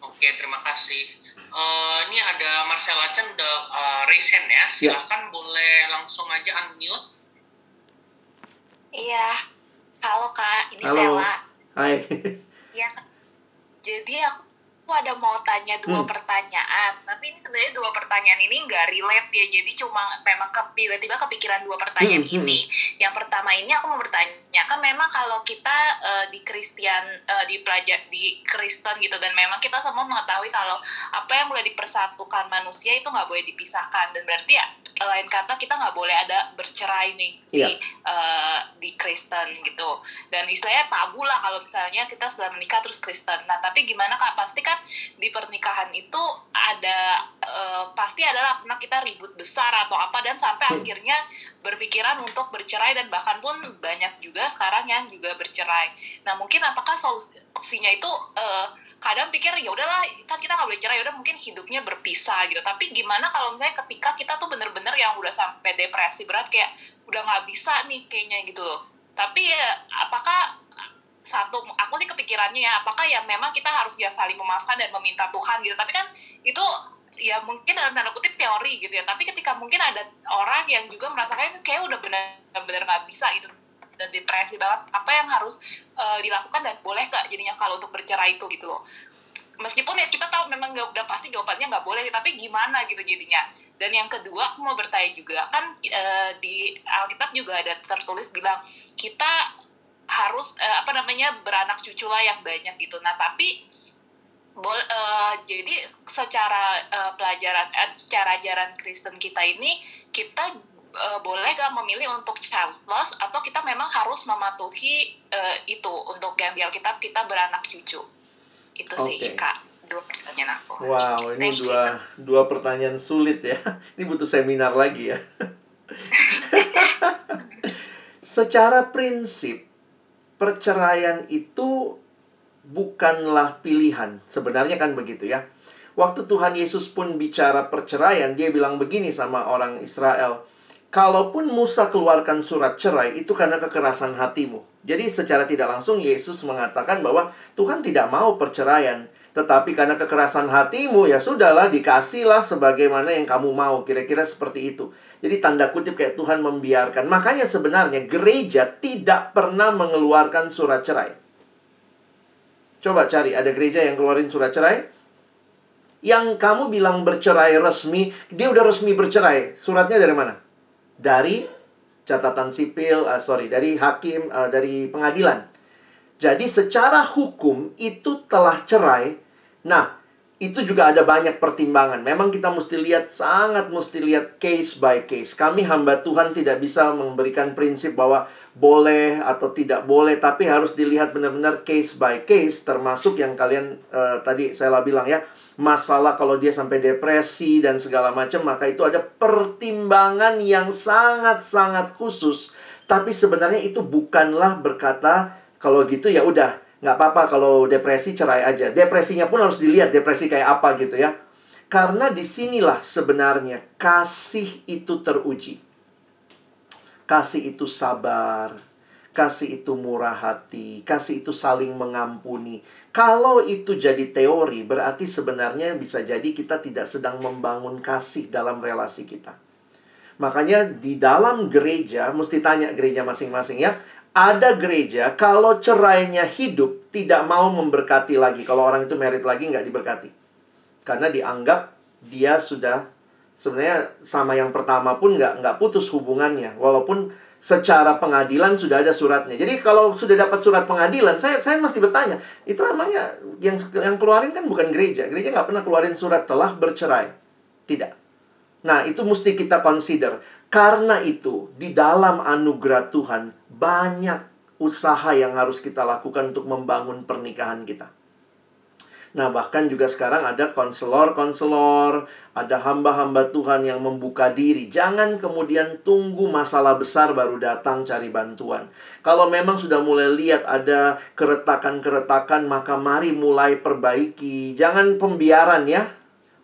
Oke, terima kasih. Uh, ini ada Marcella Chen udah uh, raise hand ya. ya. Silahkan ya. boleh langsung aja unmute. Iya. Halo Kak, ini Halo. Sela. Hai. Iya, Jadi aku aku ada mau tanya dua hmm. pertanyaan tapi ini sebenarnya dua pertanyaan ini nggak relate ya jadi cuma memang ke, tiba-tiba kepikiran dua pertanyaan hmm. ini hmm. yang pertama ini aku mau bertanya kan memang kalau kita uh, di Kristen uh, di pelajar di Kristen gitu dan memang kita semua mengetahui kalau apa yang boleh dipersatukan manusia itu nggak boleh dipisahkan dan berarti ya lain kata kita nggak boleh ada bercerai nih yeah. di uh, di Kristen gitu dan istilahnya tabu lah kalau misalnya kita sudah menikah terus Kristen nah tapi gimana kak pasti kan di pernikahan itu ada uh, pasti adalah pernah kita ribut besar atau apa dan sampai hmm. akhirnya berpikiran untuk bercerai dan bahkan pun banyak juga sekarang yang juga bercerai. Nah mungkin apakah solusinya itu uh, kadang pikir ya udahlah kan kita nggak boleh cerai ya udah mungkin hidupnya berpisah gitu tapi gimana kalau misalnya ketika kita tuh bener-bener yang udah sampai depresi berat kayak udah nggak bisa nih kayaknya gitu loh tapi ya apakah satu aku sih kepikirannya ya apakah ya memang kita harus ya saling memaafkan dan meminta Tuhan gitu. Tapi kan itu ya mungkin dalam tanda kutip teori gitu ya. Tapi ketika mungkin ada orang yang juga merasakan kayak udah benar-benar nggak bisa gitu dan depresi banget apa yang harus uh, dilakukan dan boleh gak jadinya kalau untuk bercerai itu gitu loh. Meskipun ya kita tahu memang gak, udah pasti jawabannya nggak boleh tapi gimana gitu jadinya. Dan yang kedua aku mau bertanya juga kan uh, di Alkitab juga ada tertulis bilang kita harus uh, apa namanya beranak cucu lah yang banyak gitu. Nah tapi bol, uh, jadi secara uh, pelajaran uh, secara ajaran Kristen kita ini kita uh, boleh gak memilih untuk childless atau kita memang harus mematuhi uh, itu untuk yang di Alkitab kita beranak cucu. Itu okay. sih Kak dua pertanyaan aku. Wow, ini Thank dua you. dua pertanyaan sulit ya. Ini butuh seminar lagi ya. Secara prinsip perceraian itu bukanlah pilihan. Sebenarnya kan begitu ya. Waktu Tuhan Yesus pun bicara perceraian, dia bilang begini sama orang Israel. Kalaupun Musa keluarkan surat cerai, itu karena kekerasan hatimu. Jadi secara tidak langsung Yesus mengatakan bahwa Tuhan tidak mau perceraian. Tetapi karena kekerasan hatimu, ya sudahlah, dikasihlah sebagaimana yang kamu mau. Kira-kira seperti itu. Jadi tanda kutip kayak Tuhan membiarkan. Makanya sebenarnya gereja tidak pernah mengeluarkan surat cerai. Coba cari, ada gereja yang keluarin surat cerai? Yang kamu bilang bercerai resmi, dia udah resmi bercerai. Suratnya dari mana? Dari catatan sipil, uh, sorry, dari hakim, uh, dari pengadilan. Jadi secara hukum itu telah cerai. Nah, itu juga ada banyak pertimbangan. Memang kita mesti lihat sangat mesti lihat case by case. Kami hamba Tuhan tidak bisa memberikan prinsip bahwa boleh atau tidak boleh, tapi harus dilihat benar-benar case by case termasuk yang kalian uh, tadi saya bilang ya, masalah kalau dia sampai depresi dan segala macam, maka itu ada pertimbangan yang sangat-sangat khusus. Tapi sebenarnya itu bukanlah berkata kalau gitu ya udah nggak apa-apa kalau depresi cerai aja. Depresinya pun harus dilihat depresi kayak apa gitu ya. Karena di sinilah sebenarnya kasih itu teruji. Kasih itu sabar, kasih itu murah hati, kasih itu saling mengampuni. Kalau itu jadi teori, berarti sebenarnya bisa jadi kita tidak sedang membangun kasih dalam relasi kita. Makanya di dalam gereja, mesti tanya gereja masing-masing ya, ada gereja kalau cerainya hidup tidak mau memberkati lagi. Kalau orang itu merit lagi nggak diberkati. Karena dianggap dia sudah sebenarnya sama yang pertama pun nggak nggak putus hubungannya. Walaupun secara pengadilan sudah ada suratnya. Jadi kalau sudah dapat surat pengadilan, saya saya mesti bertanya, itu namanya yang yang keluarin kan bukan gereja. Gereja nggak pernah keluarin surat telah bercerai. Tidak. Nah, itu mesti kita consider. Karena itu, di dalam anugerah Tuhan, banyak usaha yang harus kita lakukan untuk membangun pernikahan kita. Nah, bahkan juga sekarang ada konselor-konselor, ada hamba-hamba Tuhan yang membuka diri. Jangan kemudian tunggu masalah besar baru datang cari bantuan. Kalau memang sudah mulai lihat ada keretakan-keretakan, maka mari mulai perbaiki. Jangan pembiaran ya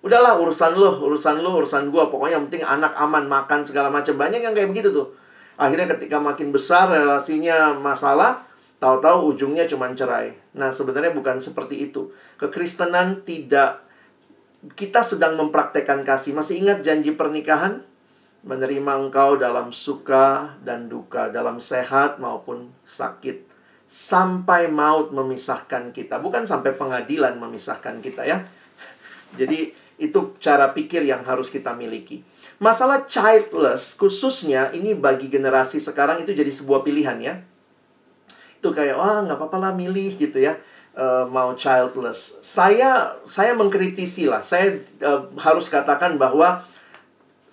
udahlah urusan lo urusan lo urusan gua pokoknya yang penting anak aman makan segala macam banyak yang kayak begitu tuh akhirnya ketika makin besar relasinya masalah tahu-tahu ujungnya cuma cerai. Nah sebenarnya bukan seperti itu. Kekristenan tidak kita sedang mempraktekkan kasih. Masih ingat janji pernikahan? Menerima engkau dalam suka dan duka dalam sehat maupun sakit. Sampai maut memisahkan kita. Bukan sampai pengadilan memisahkan kita ya. Jadi itu cara pikir yang harus kita miliki. Masalah childless, khususnya ini bagi generasi sekarang itu jadi sebuah pilihan ya. Itu kayak, wah nggak apa-apa lah milih gitu ya. Uh, mau childless. Saya saya mengkritisi lah. Saya uh, harus katakan bahwa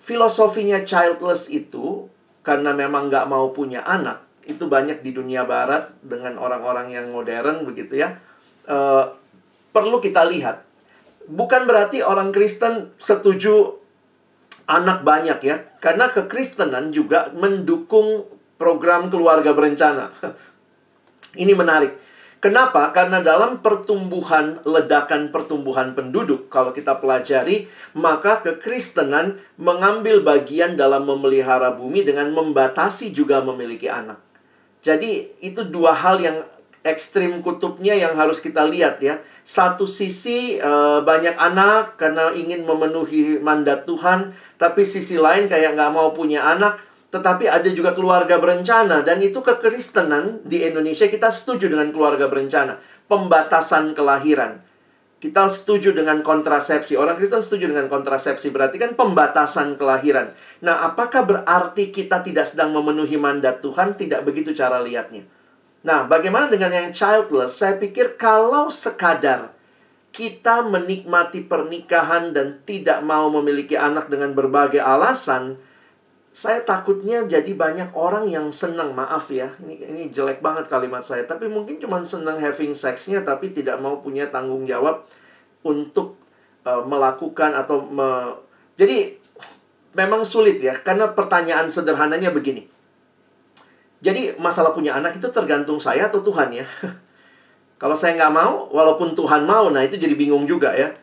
filosofinya childless itu karena memang nggak mau punya anak itu banyak di dunia barat dengan orang-orang yang modern begitu ya. Uh, perlu kita lihat bukan berarti orang Kristen setuju anak banyak ya. Karena kekristenan juga mendukung program keluarga berencana. Ini menarik. Kenapa? Karena dalam pertumbuhan, ledakan pertumbuhan penduduk, kalau kita pelajari, maka kekristenan mengambil bagian dalam memelihara bumi dengan membatasi juga memiliki anak. Jadi, itu dua hal yang ekstrim kutubnya yang harus kita lihat ya. Satu sisi uh, banyak anak karena ingin memenuhi mandat Tuhan, tapi sisi lain kayak nggak mau punya anak, tetapi ada juga keluarga berencana dan itu kekristenan di Indonesia kita setuju dengan keluarga berencana, pembatasan kelahiran. Kita setuju dengan kontrasepsi. Orang Kristen setuju dengan kontrasepsi. Berarti kan pembatasan kelahiran. Nah, apakah berarti kita tidak sedang memenuhi mandat Tuhan? Tidak begitu cara lihatnya. Nah, bagaimana dengan yang childless? Saya pikir kalau sekadar kita menikmati pernikahan dan tidak mau memiliki anak dengan berbagai alasan, saya takutnya jadi banyak orang yang senang, maaf ya, ini, ini jelek banget kalimat saya, tapi mungkin cuma senang having sexnya, tapi tidak mau punya tanggung jawab untuk uh, melakukan atau me... jadi memang sulit ya, karena pertanyaan sederhananya begini jadi masalah punya anak itu tergantung saya atau Tuhan ya. Kalau saya nggak mau, walaupun Tuhan mau, nah itu jadi bingung juga ya.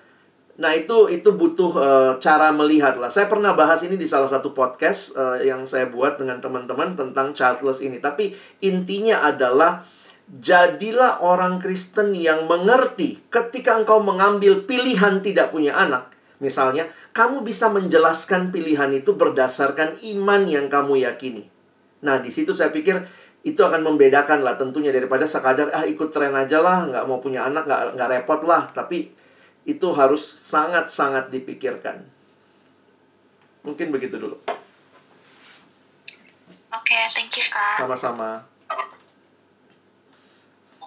Nah itu itu butuh uh, cara melihat lah. Saya pernah bahas ini di salah satu podcast uh, yang saya buat dengan teman-teman tentang childless ini. Tapi intinya adalah jadilah orang Kristen yang mengerti ketika engkau mengambil pilihan tidak punya anak. Misalnya, kamu bisa menjelaskan pilihan itu berdasarkan iman yang kamu yakini. Nah, di situ saya pikir itu akan membedakan lah tentunya daripada sekadar ah ikut tren aja lah, nggak mau punya anak, nggak, nggak repot lah. Tapi itu harus sangat-sangat dipikirkan. Mungkin begitu dulu. Oke, okay, thank you Kak. Sama-sama.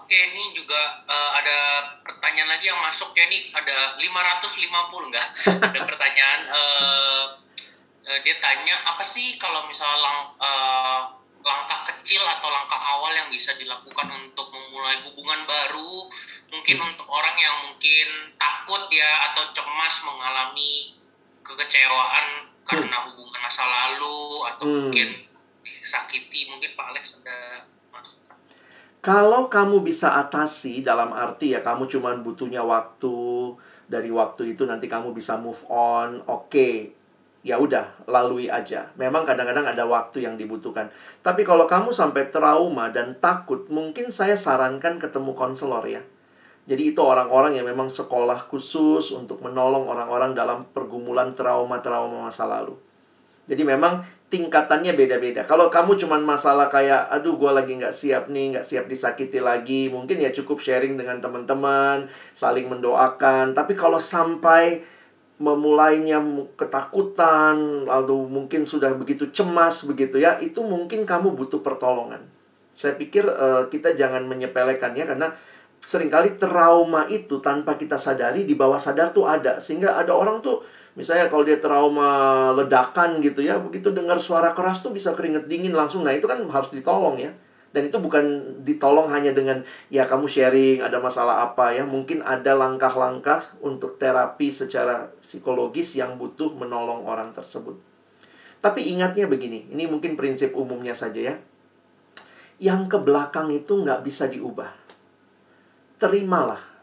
Oke, ini juga uh, ada pertanyaan lagi yang masuk ya nih, ada 550 enggak? ada pertanyaan uh, uh, dia tanya apa sih kalau misalnya lang, uh, langkah kecil atau langkah awal yang bisa dilakukan untuk memulai hubungan baru mungkin hmm. untuk orang yang mungkin takut ya atau cemas mengalami kekecewaan karena hmm. hubungan masa lalu atau hmm. mungkin disakiti mungkin Pak Alex ada masukan Kalau kamu bisa atasi dalam arti ya kamu cuma butuhnya waktu, dari waktu itu nanti kamu bisa move on, oke. Okay. Ya udah, lalui aja. Memang kadang-kadang ada waktu yang dibutuhkan. Tapi kalau kamu sampai trauma dan takut, mungkin saya sarankan ketemu konselor ya. Jadi itu orang-orang yang memang sekolah khusus untuk menolong orang-orang dalam pergumulan trauma-trauma masa lalu. Jadi memang tingkatannya beda-beda. Kalau kamu cuman masalah kayak, aduh gue lagi nggak siap nih, nggak siap disakiti lagi, mungkin ya cukup sharing dengan teman-teman, saling mendoakan. Tapi kalau sampai memulainya ketakutan, lalu mungkin sudah begitu cemas begitu ya, itu mungkin kamu butuh pertolongan. Saya pikir uh, kita jangan menyepelekannya karena sering kali trauma itu tanpa kita sadari di bawah sadar tuh ada. Sehingga ada orang tuh misalnya kalau dia trauma ledakan gitu ya begitu dengar suara keras tuh bisa keringet dingin langsung. Nah itu kan harus ditolong ya dan itu bukan ditolong hanya dengan ya kamu sharing ada masalah apa ya mungkin ada langkah-langkah untuk terapi secara psikologis yang butuh menolong orang tersebut tapi ingatnya begini ini mungkin prinsip umumnya saja ya yang ke belakang itu nggak bisa diubah terimalah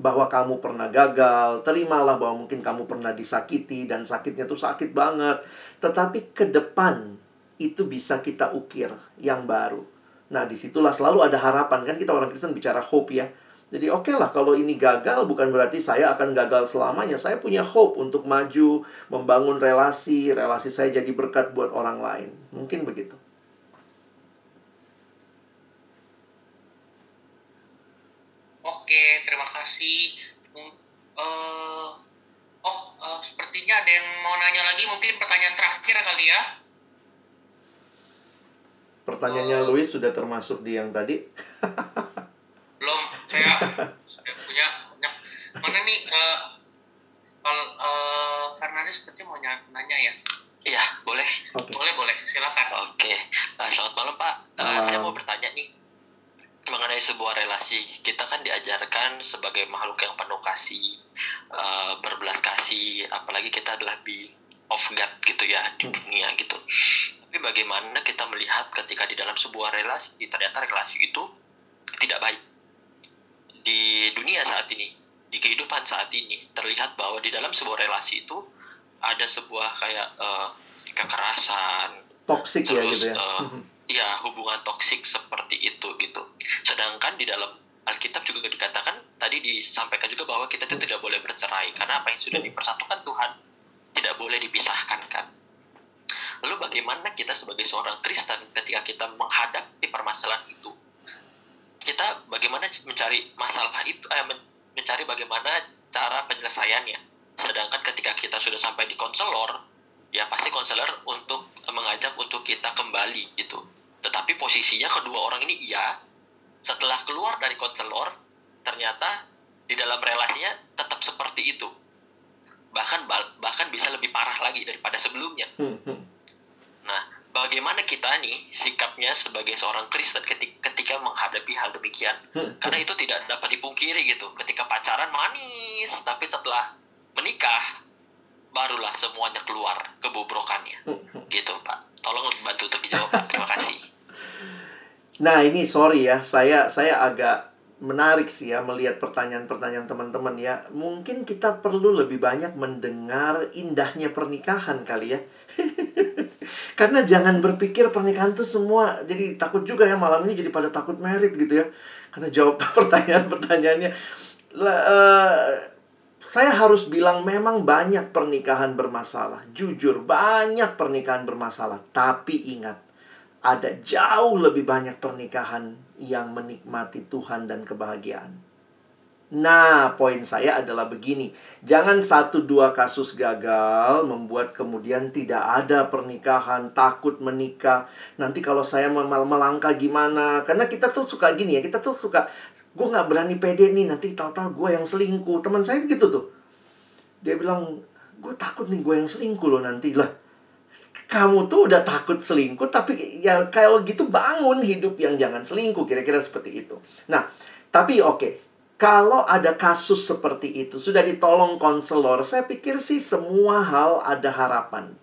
bahwa kamu pernah gagal, terimalah bahwa mungkin kamu pernah disakiti dan sakitnya tuh sakit banget. Tetapi ke depan itu bisa kita ukir yang baru. Nah, di situlah selalu ada harapan kan kita orang Kristen bicara hope ya. Jadi oke okay lah kalau ini gagal bukan berarti saya akan gagal selamanya. Saya punya hope untuk maju, membangun relasi, relasi saya jadi berkat buat orang lain. Mungkin begitu. Oke, terima kasih. Uh, oh, uh, sepertinya ada yang mau nanya lagi. Mungkin pertanyaan terakhir kali ya. Pertanyaannya uh, Louis sudah termasuk di yang tadi? belum. Saya, saya punya banyak. Mana nih? Uh, uh, Fernandes seperti mau nanya ya. Iya, boleh. Okay. Boleh, boleh. Silakan. Oke. Okay. Uh, selamat malam, Pak. Uh, Saya mau bertanya nih mengenai sebuah relasi kita kan diajarkan sebagai makhluk yang penuh kasih uh, berbelas kasih apalagi kita adalah be of God gitu ya di hmm. dunia gitu tapi bagaimana kita melihat ketika di dalam sebuah relasi ternyata relasi itu tidak baik. Di dunia saat ini di kehidupan saat ini terlihat bahwa di dalam sebuah relasi itu ada sebuah kayak uh, kekerasan toksik ya gitu ya. uh, ya hubungan toksik seperti itu gitu. Sedangkan di dalam Alkitab juga dikatakan tadi disampaikan juga bahwa kita itu tidak boleh bercerai karena apa yang sudah dipersatukan Tuhan tidak boleh dipisahkan kan. Lalu bagaimana kita sebagai seorang Kristen ketika kita menghadapi permasalahan itu? Kita bagaimana mencari masalah itu eh, mencari bagaimana cara penyelesaiannya. Sedangkan ketika kita sudah sampai di konselor, ya pasti konselor untuk mengajak untuk kita kembali gitu tetapi posisinya kedua orang ini iya setelah keluar dari konselor ternyata di dalam relasinya tetap seperti itu bahkan bahkan bisa lebih parah lagi daripada sebelumnya hmm, hmm. Nah bagaimana kita nih sikapnya sebagai seorang Kristen ketika, menghadapi hal demikian? Hmm, karena itu tidak dapat dipungkiri gitu. Ketika pacaran manis tapi setelah menikah barulah semuanya keluar kebobrokannya. Gitu pak. Tolong bantu untuk dijawab pak. Terima kasih. Nah ini sorry ya, saya saya agak menarik sih ya melihat pertanyaan-pertanyaan teman-teman ya. Mungkin kita perlu lebih banyak mendengar indahnya pernikahan kali ya. Karena jangan berpikir pernikahan tuh semua jadi takut juga ya malam ini jadi pada takut merit gitu ya. Karena jawab pertanyaan-pertanyaannya. Uh, saya harus bilang memang banyak pernikahan bermasalah. Jujur, banyak pernikahan bermasalah. Tapi ingat, ada jauh lebih banyak pernikahan yang menikmati Tuhan dan kebahagiaan. Nah, poin saya adalah begini: jangan satu dua kasus gagal membuat kemudian tidak ada pernikahan, takut menikah. Nanti kalau saya melangkah gimana? Karena kita tuh suka gini ya, kita tuh suka, gue nggak berani pede nih, nanti tahu-tahu gue yang selingkuh. Teman saya gitu tuh, dia bilang, gue takut nih gue yang selingkuh loh nanti lah kamu tuh udah takut selingkuh tapi ya kalau gitu bangun hidup yang jangan selingkuh kira-kira seperti itu. Nah, tapi oke. Okay. Kalau ada kasus seperti itu sudah ditolong konselor, saya pikir sih semua hal ada harapan.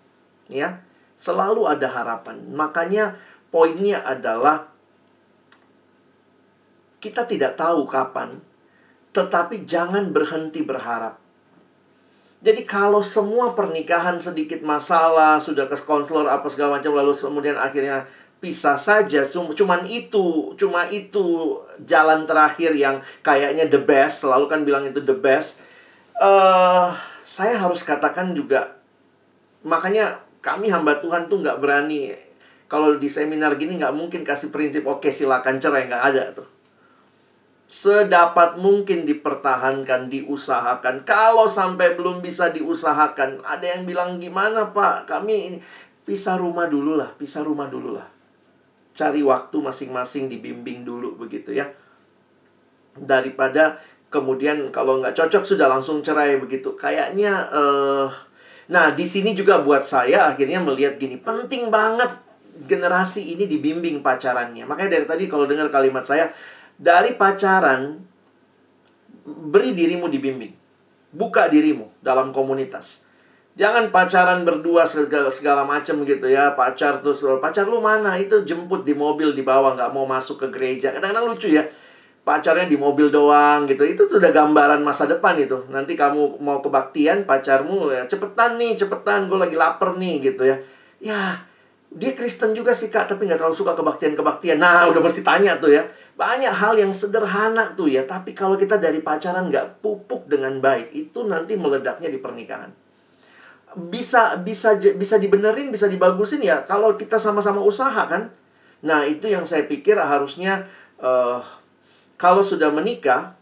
Ya. Selalu ada harapan. Makanya poinnya adalah kita tidak tahu kapan, tetapi jangan berhenti berharap. Jadi kalau semua pernikahan sedikit masalah, sudah ke konselor apa segala macam lalu kemudian akhirnya pisah saja cuman itu cuma itu jalan terakhir yang kayaknya the best selalu kan bilang itu the best uh, saya harus katakan juga makanya kami hamba Tuhan tuh nggak berani kalau di seminar gini nggak mungkin kasih prinsip oke silakan cerai nggak ada tuh sedapat mungkin dipertahankan, diusahakan. Kalau sampai belum bisa diusahakan, ada yang bilang gimana Pak? Kami ini pisah rumah dulu lah, pisah rumah dulu lah. Cari waktu masing-masing dibimbing dulu begitu ya. Daripada kemudian kalau nggak cocok sudah langsung cerai begitu. Kayaknya, uh, nah di sini juga buat saya akhirnya melihat gini, penting banget generasi ini dibimbing pacarannya. Makanya dari tadi kalau dengar kalimat saya, dari pacaran, beri dirimu dibimbing. Buka dirimu dalam komunitas. Jangan pacaran berdua segala, segala macam gitu ya. Pacar terus, pacar lu mana? Itu jemput di mobil di bawah, nggak mau masuk ke gereja. Kadang-kadang lucu ya. Pacarnya di mobil doang gitu. Itu sudah gambaran masa depan itu. Nanti kamu mau kebaktian, pacarmu ya cepetan nih, cepetan. Gue lagi lapar nih gitu ya. Ya, dia Kristen juga sih kak, tapi nggak terlalu suka kebaktian-kebaktian. Nah, udah pasti tanya tuh ya. Banyak hal yang sederhana tuh ya, tapi kalau kita dari pacaran nggak pupuk dengan baik, itu nanti meledaknya di pernikahan. Bisa bisa bisa dibenerin, bisa dibagusin ya kalau kita sama-sama usaha kan. Nah, itu yang saya pikir harusnya uh, kalau sudah menikah,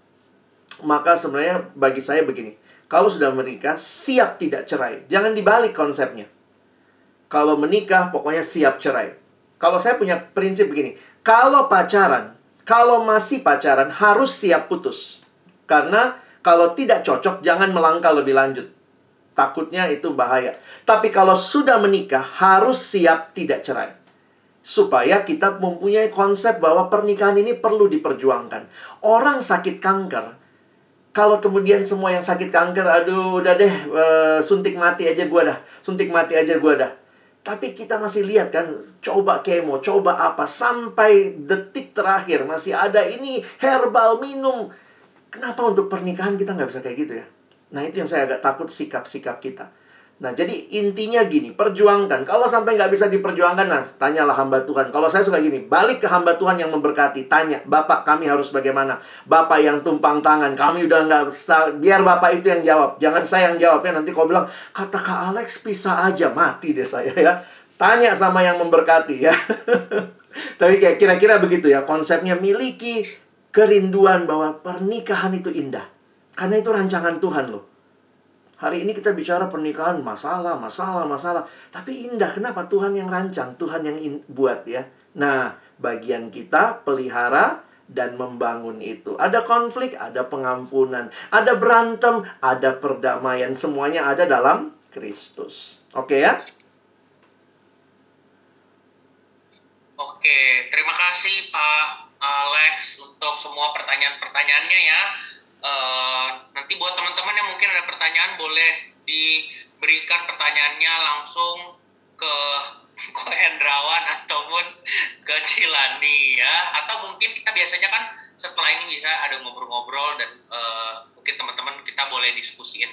maka sebenarnya bagi saya begini. Kalau sudah menikah, siap tidak cerai. Jangan dibalik konsepnya kalau menikah pokoknya siap cerai. Kalau saya punya prinsip begini, kalau pacaran, kalau masih pacaran harus siap putus. Karena kalau tidak cocok jangan melangkah lebih lanjut. Takutnya itu bahaya. Tapi kalau sudah menikah harus siap tidak cerai. Supaya kita mempunyai konsep bahwa pernikahan ini perlu diperjuangkan. Orang sakit kanker, kalau kemudian semua yang sakit kanker, aduh udah deh, uh, suntik mati aja gua dah. Suntik mati aja gua dah tapi kita masih lihat kan, coba kemo, coba apa, sampai detik terakhir masih ada ini herbal minum. Kenapa untuk pernikahan kita nggak bisa kayak gitu ya? Nah itu yang saya agak takut sikap-sikap kita. Nah, jadi intinya gini, perjuangkan. Kalau sampai nggak bisa diperjuangkan, nah, tanyalah hamba Tuhan. Kalau saya suka gini, balik ke hamba Tuhan yang memberkati. Tanya, Bapak kami harus bagaimana? Bapak yang tumpang tangan, kami udah nggak biar Bapak itu yang jawab. Jangan saya yang jawabnya, nanti kau bilang, kata Kak Alex bisa aja, mati deh saya ya. Tanya sama yang memberkati ya. Tapi kayak kira-kira begitu ya, konsepnya miliki kerinduan bahwa pernikahan itu indah. Karena itu rancangan Tuhan loh. Hari ini kita bicara pernikahan, masalah, masalah, masalah. Tapi indah, kenapa? Tuhan yang rancang, Tuhan yang buat ya. Nah, bagian kita pelihara dan membangun itu. Ada konflik, ada pengampunan. Ada berantem, ada perdamaian. Semuanya ada dalam Kristus. Oke ya? Oke, terima kasih Pak Alex untuk semua pertanyaan-pertanyaannya ya. Eh, nanti buat teman-teman yang mungkin ada pertanyaan boleh diberikan pertanyaannya langsung ke Ko Hendrawan ataupun ke Cilani ya. Atau mungkin kita biasanya kan setelah ini bisa ada ngobrol-ngobrol dan uh, mungkin teman-teman kita boleh diskusiin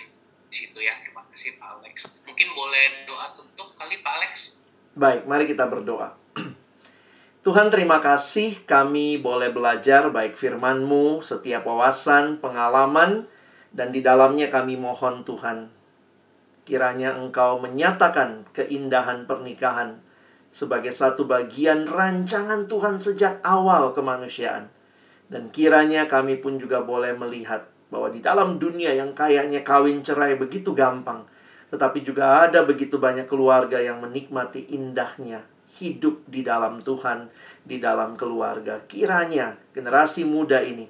di situ ya. Terima kasih Pak Alex. Mungkin boleh doa tutup kali Pak Alex? Baik mari kita berdoa Tuhan terima kasih kami boleh belajar baik firman-Mu, setiap wawasan, pengalaman, dan di dalamnya kami mohon Tuhan. Kiranya Engkau menyatakan keindahan pernikahan sebagai satu bagian rancangan Tuhan sejak awal kemanusiaan. Dan kiranya kami pun juga boleh melihat bahwa di dalam dunia yang kayaknya kawin cerai begitu gampang, tetapi juga ada begitu banyak keluarga yang menikmati indahnya hidup di dalam Tuhan, di dalam keluarga. Kiranya generasi muda ini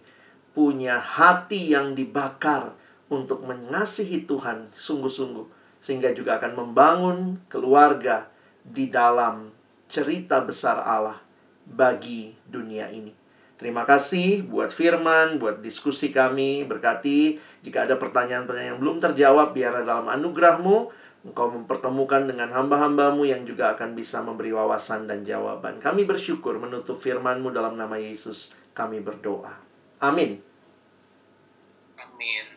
punya hati yang dibakar untuk mengasihi Tuhan sungguh-sungguh, sehingga juga akan membangun keluarga di dalam cerita besar Allah bagi dunia ini. Terima kasih buat firman, buat diskusi kami. Berkati jika ada pertanyaan-pertanyaan yang belum terjawab, biar dalam anugerahmu Engkau mempertemukan dengan hamba-hambamu yang juga akan bisa memberi wawasan dan jawaban. Kami bersyukur menutup firmanmu dalam nama Yesus. kami berdoa. Amin. Amin.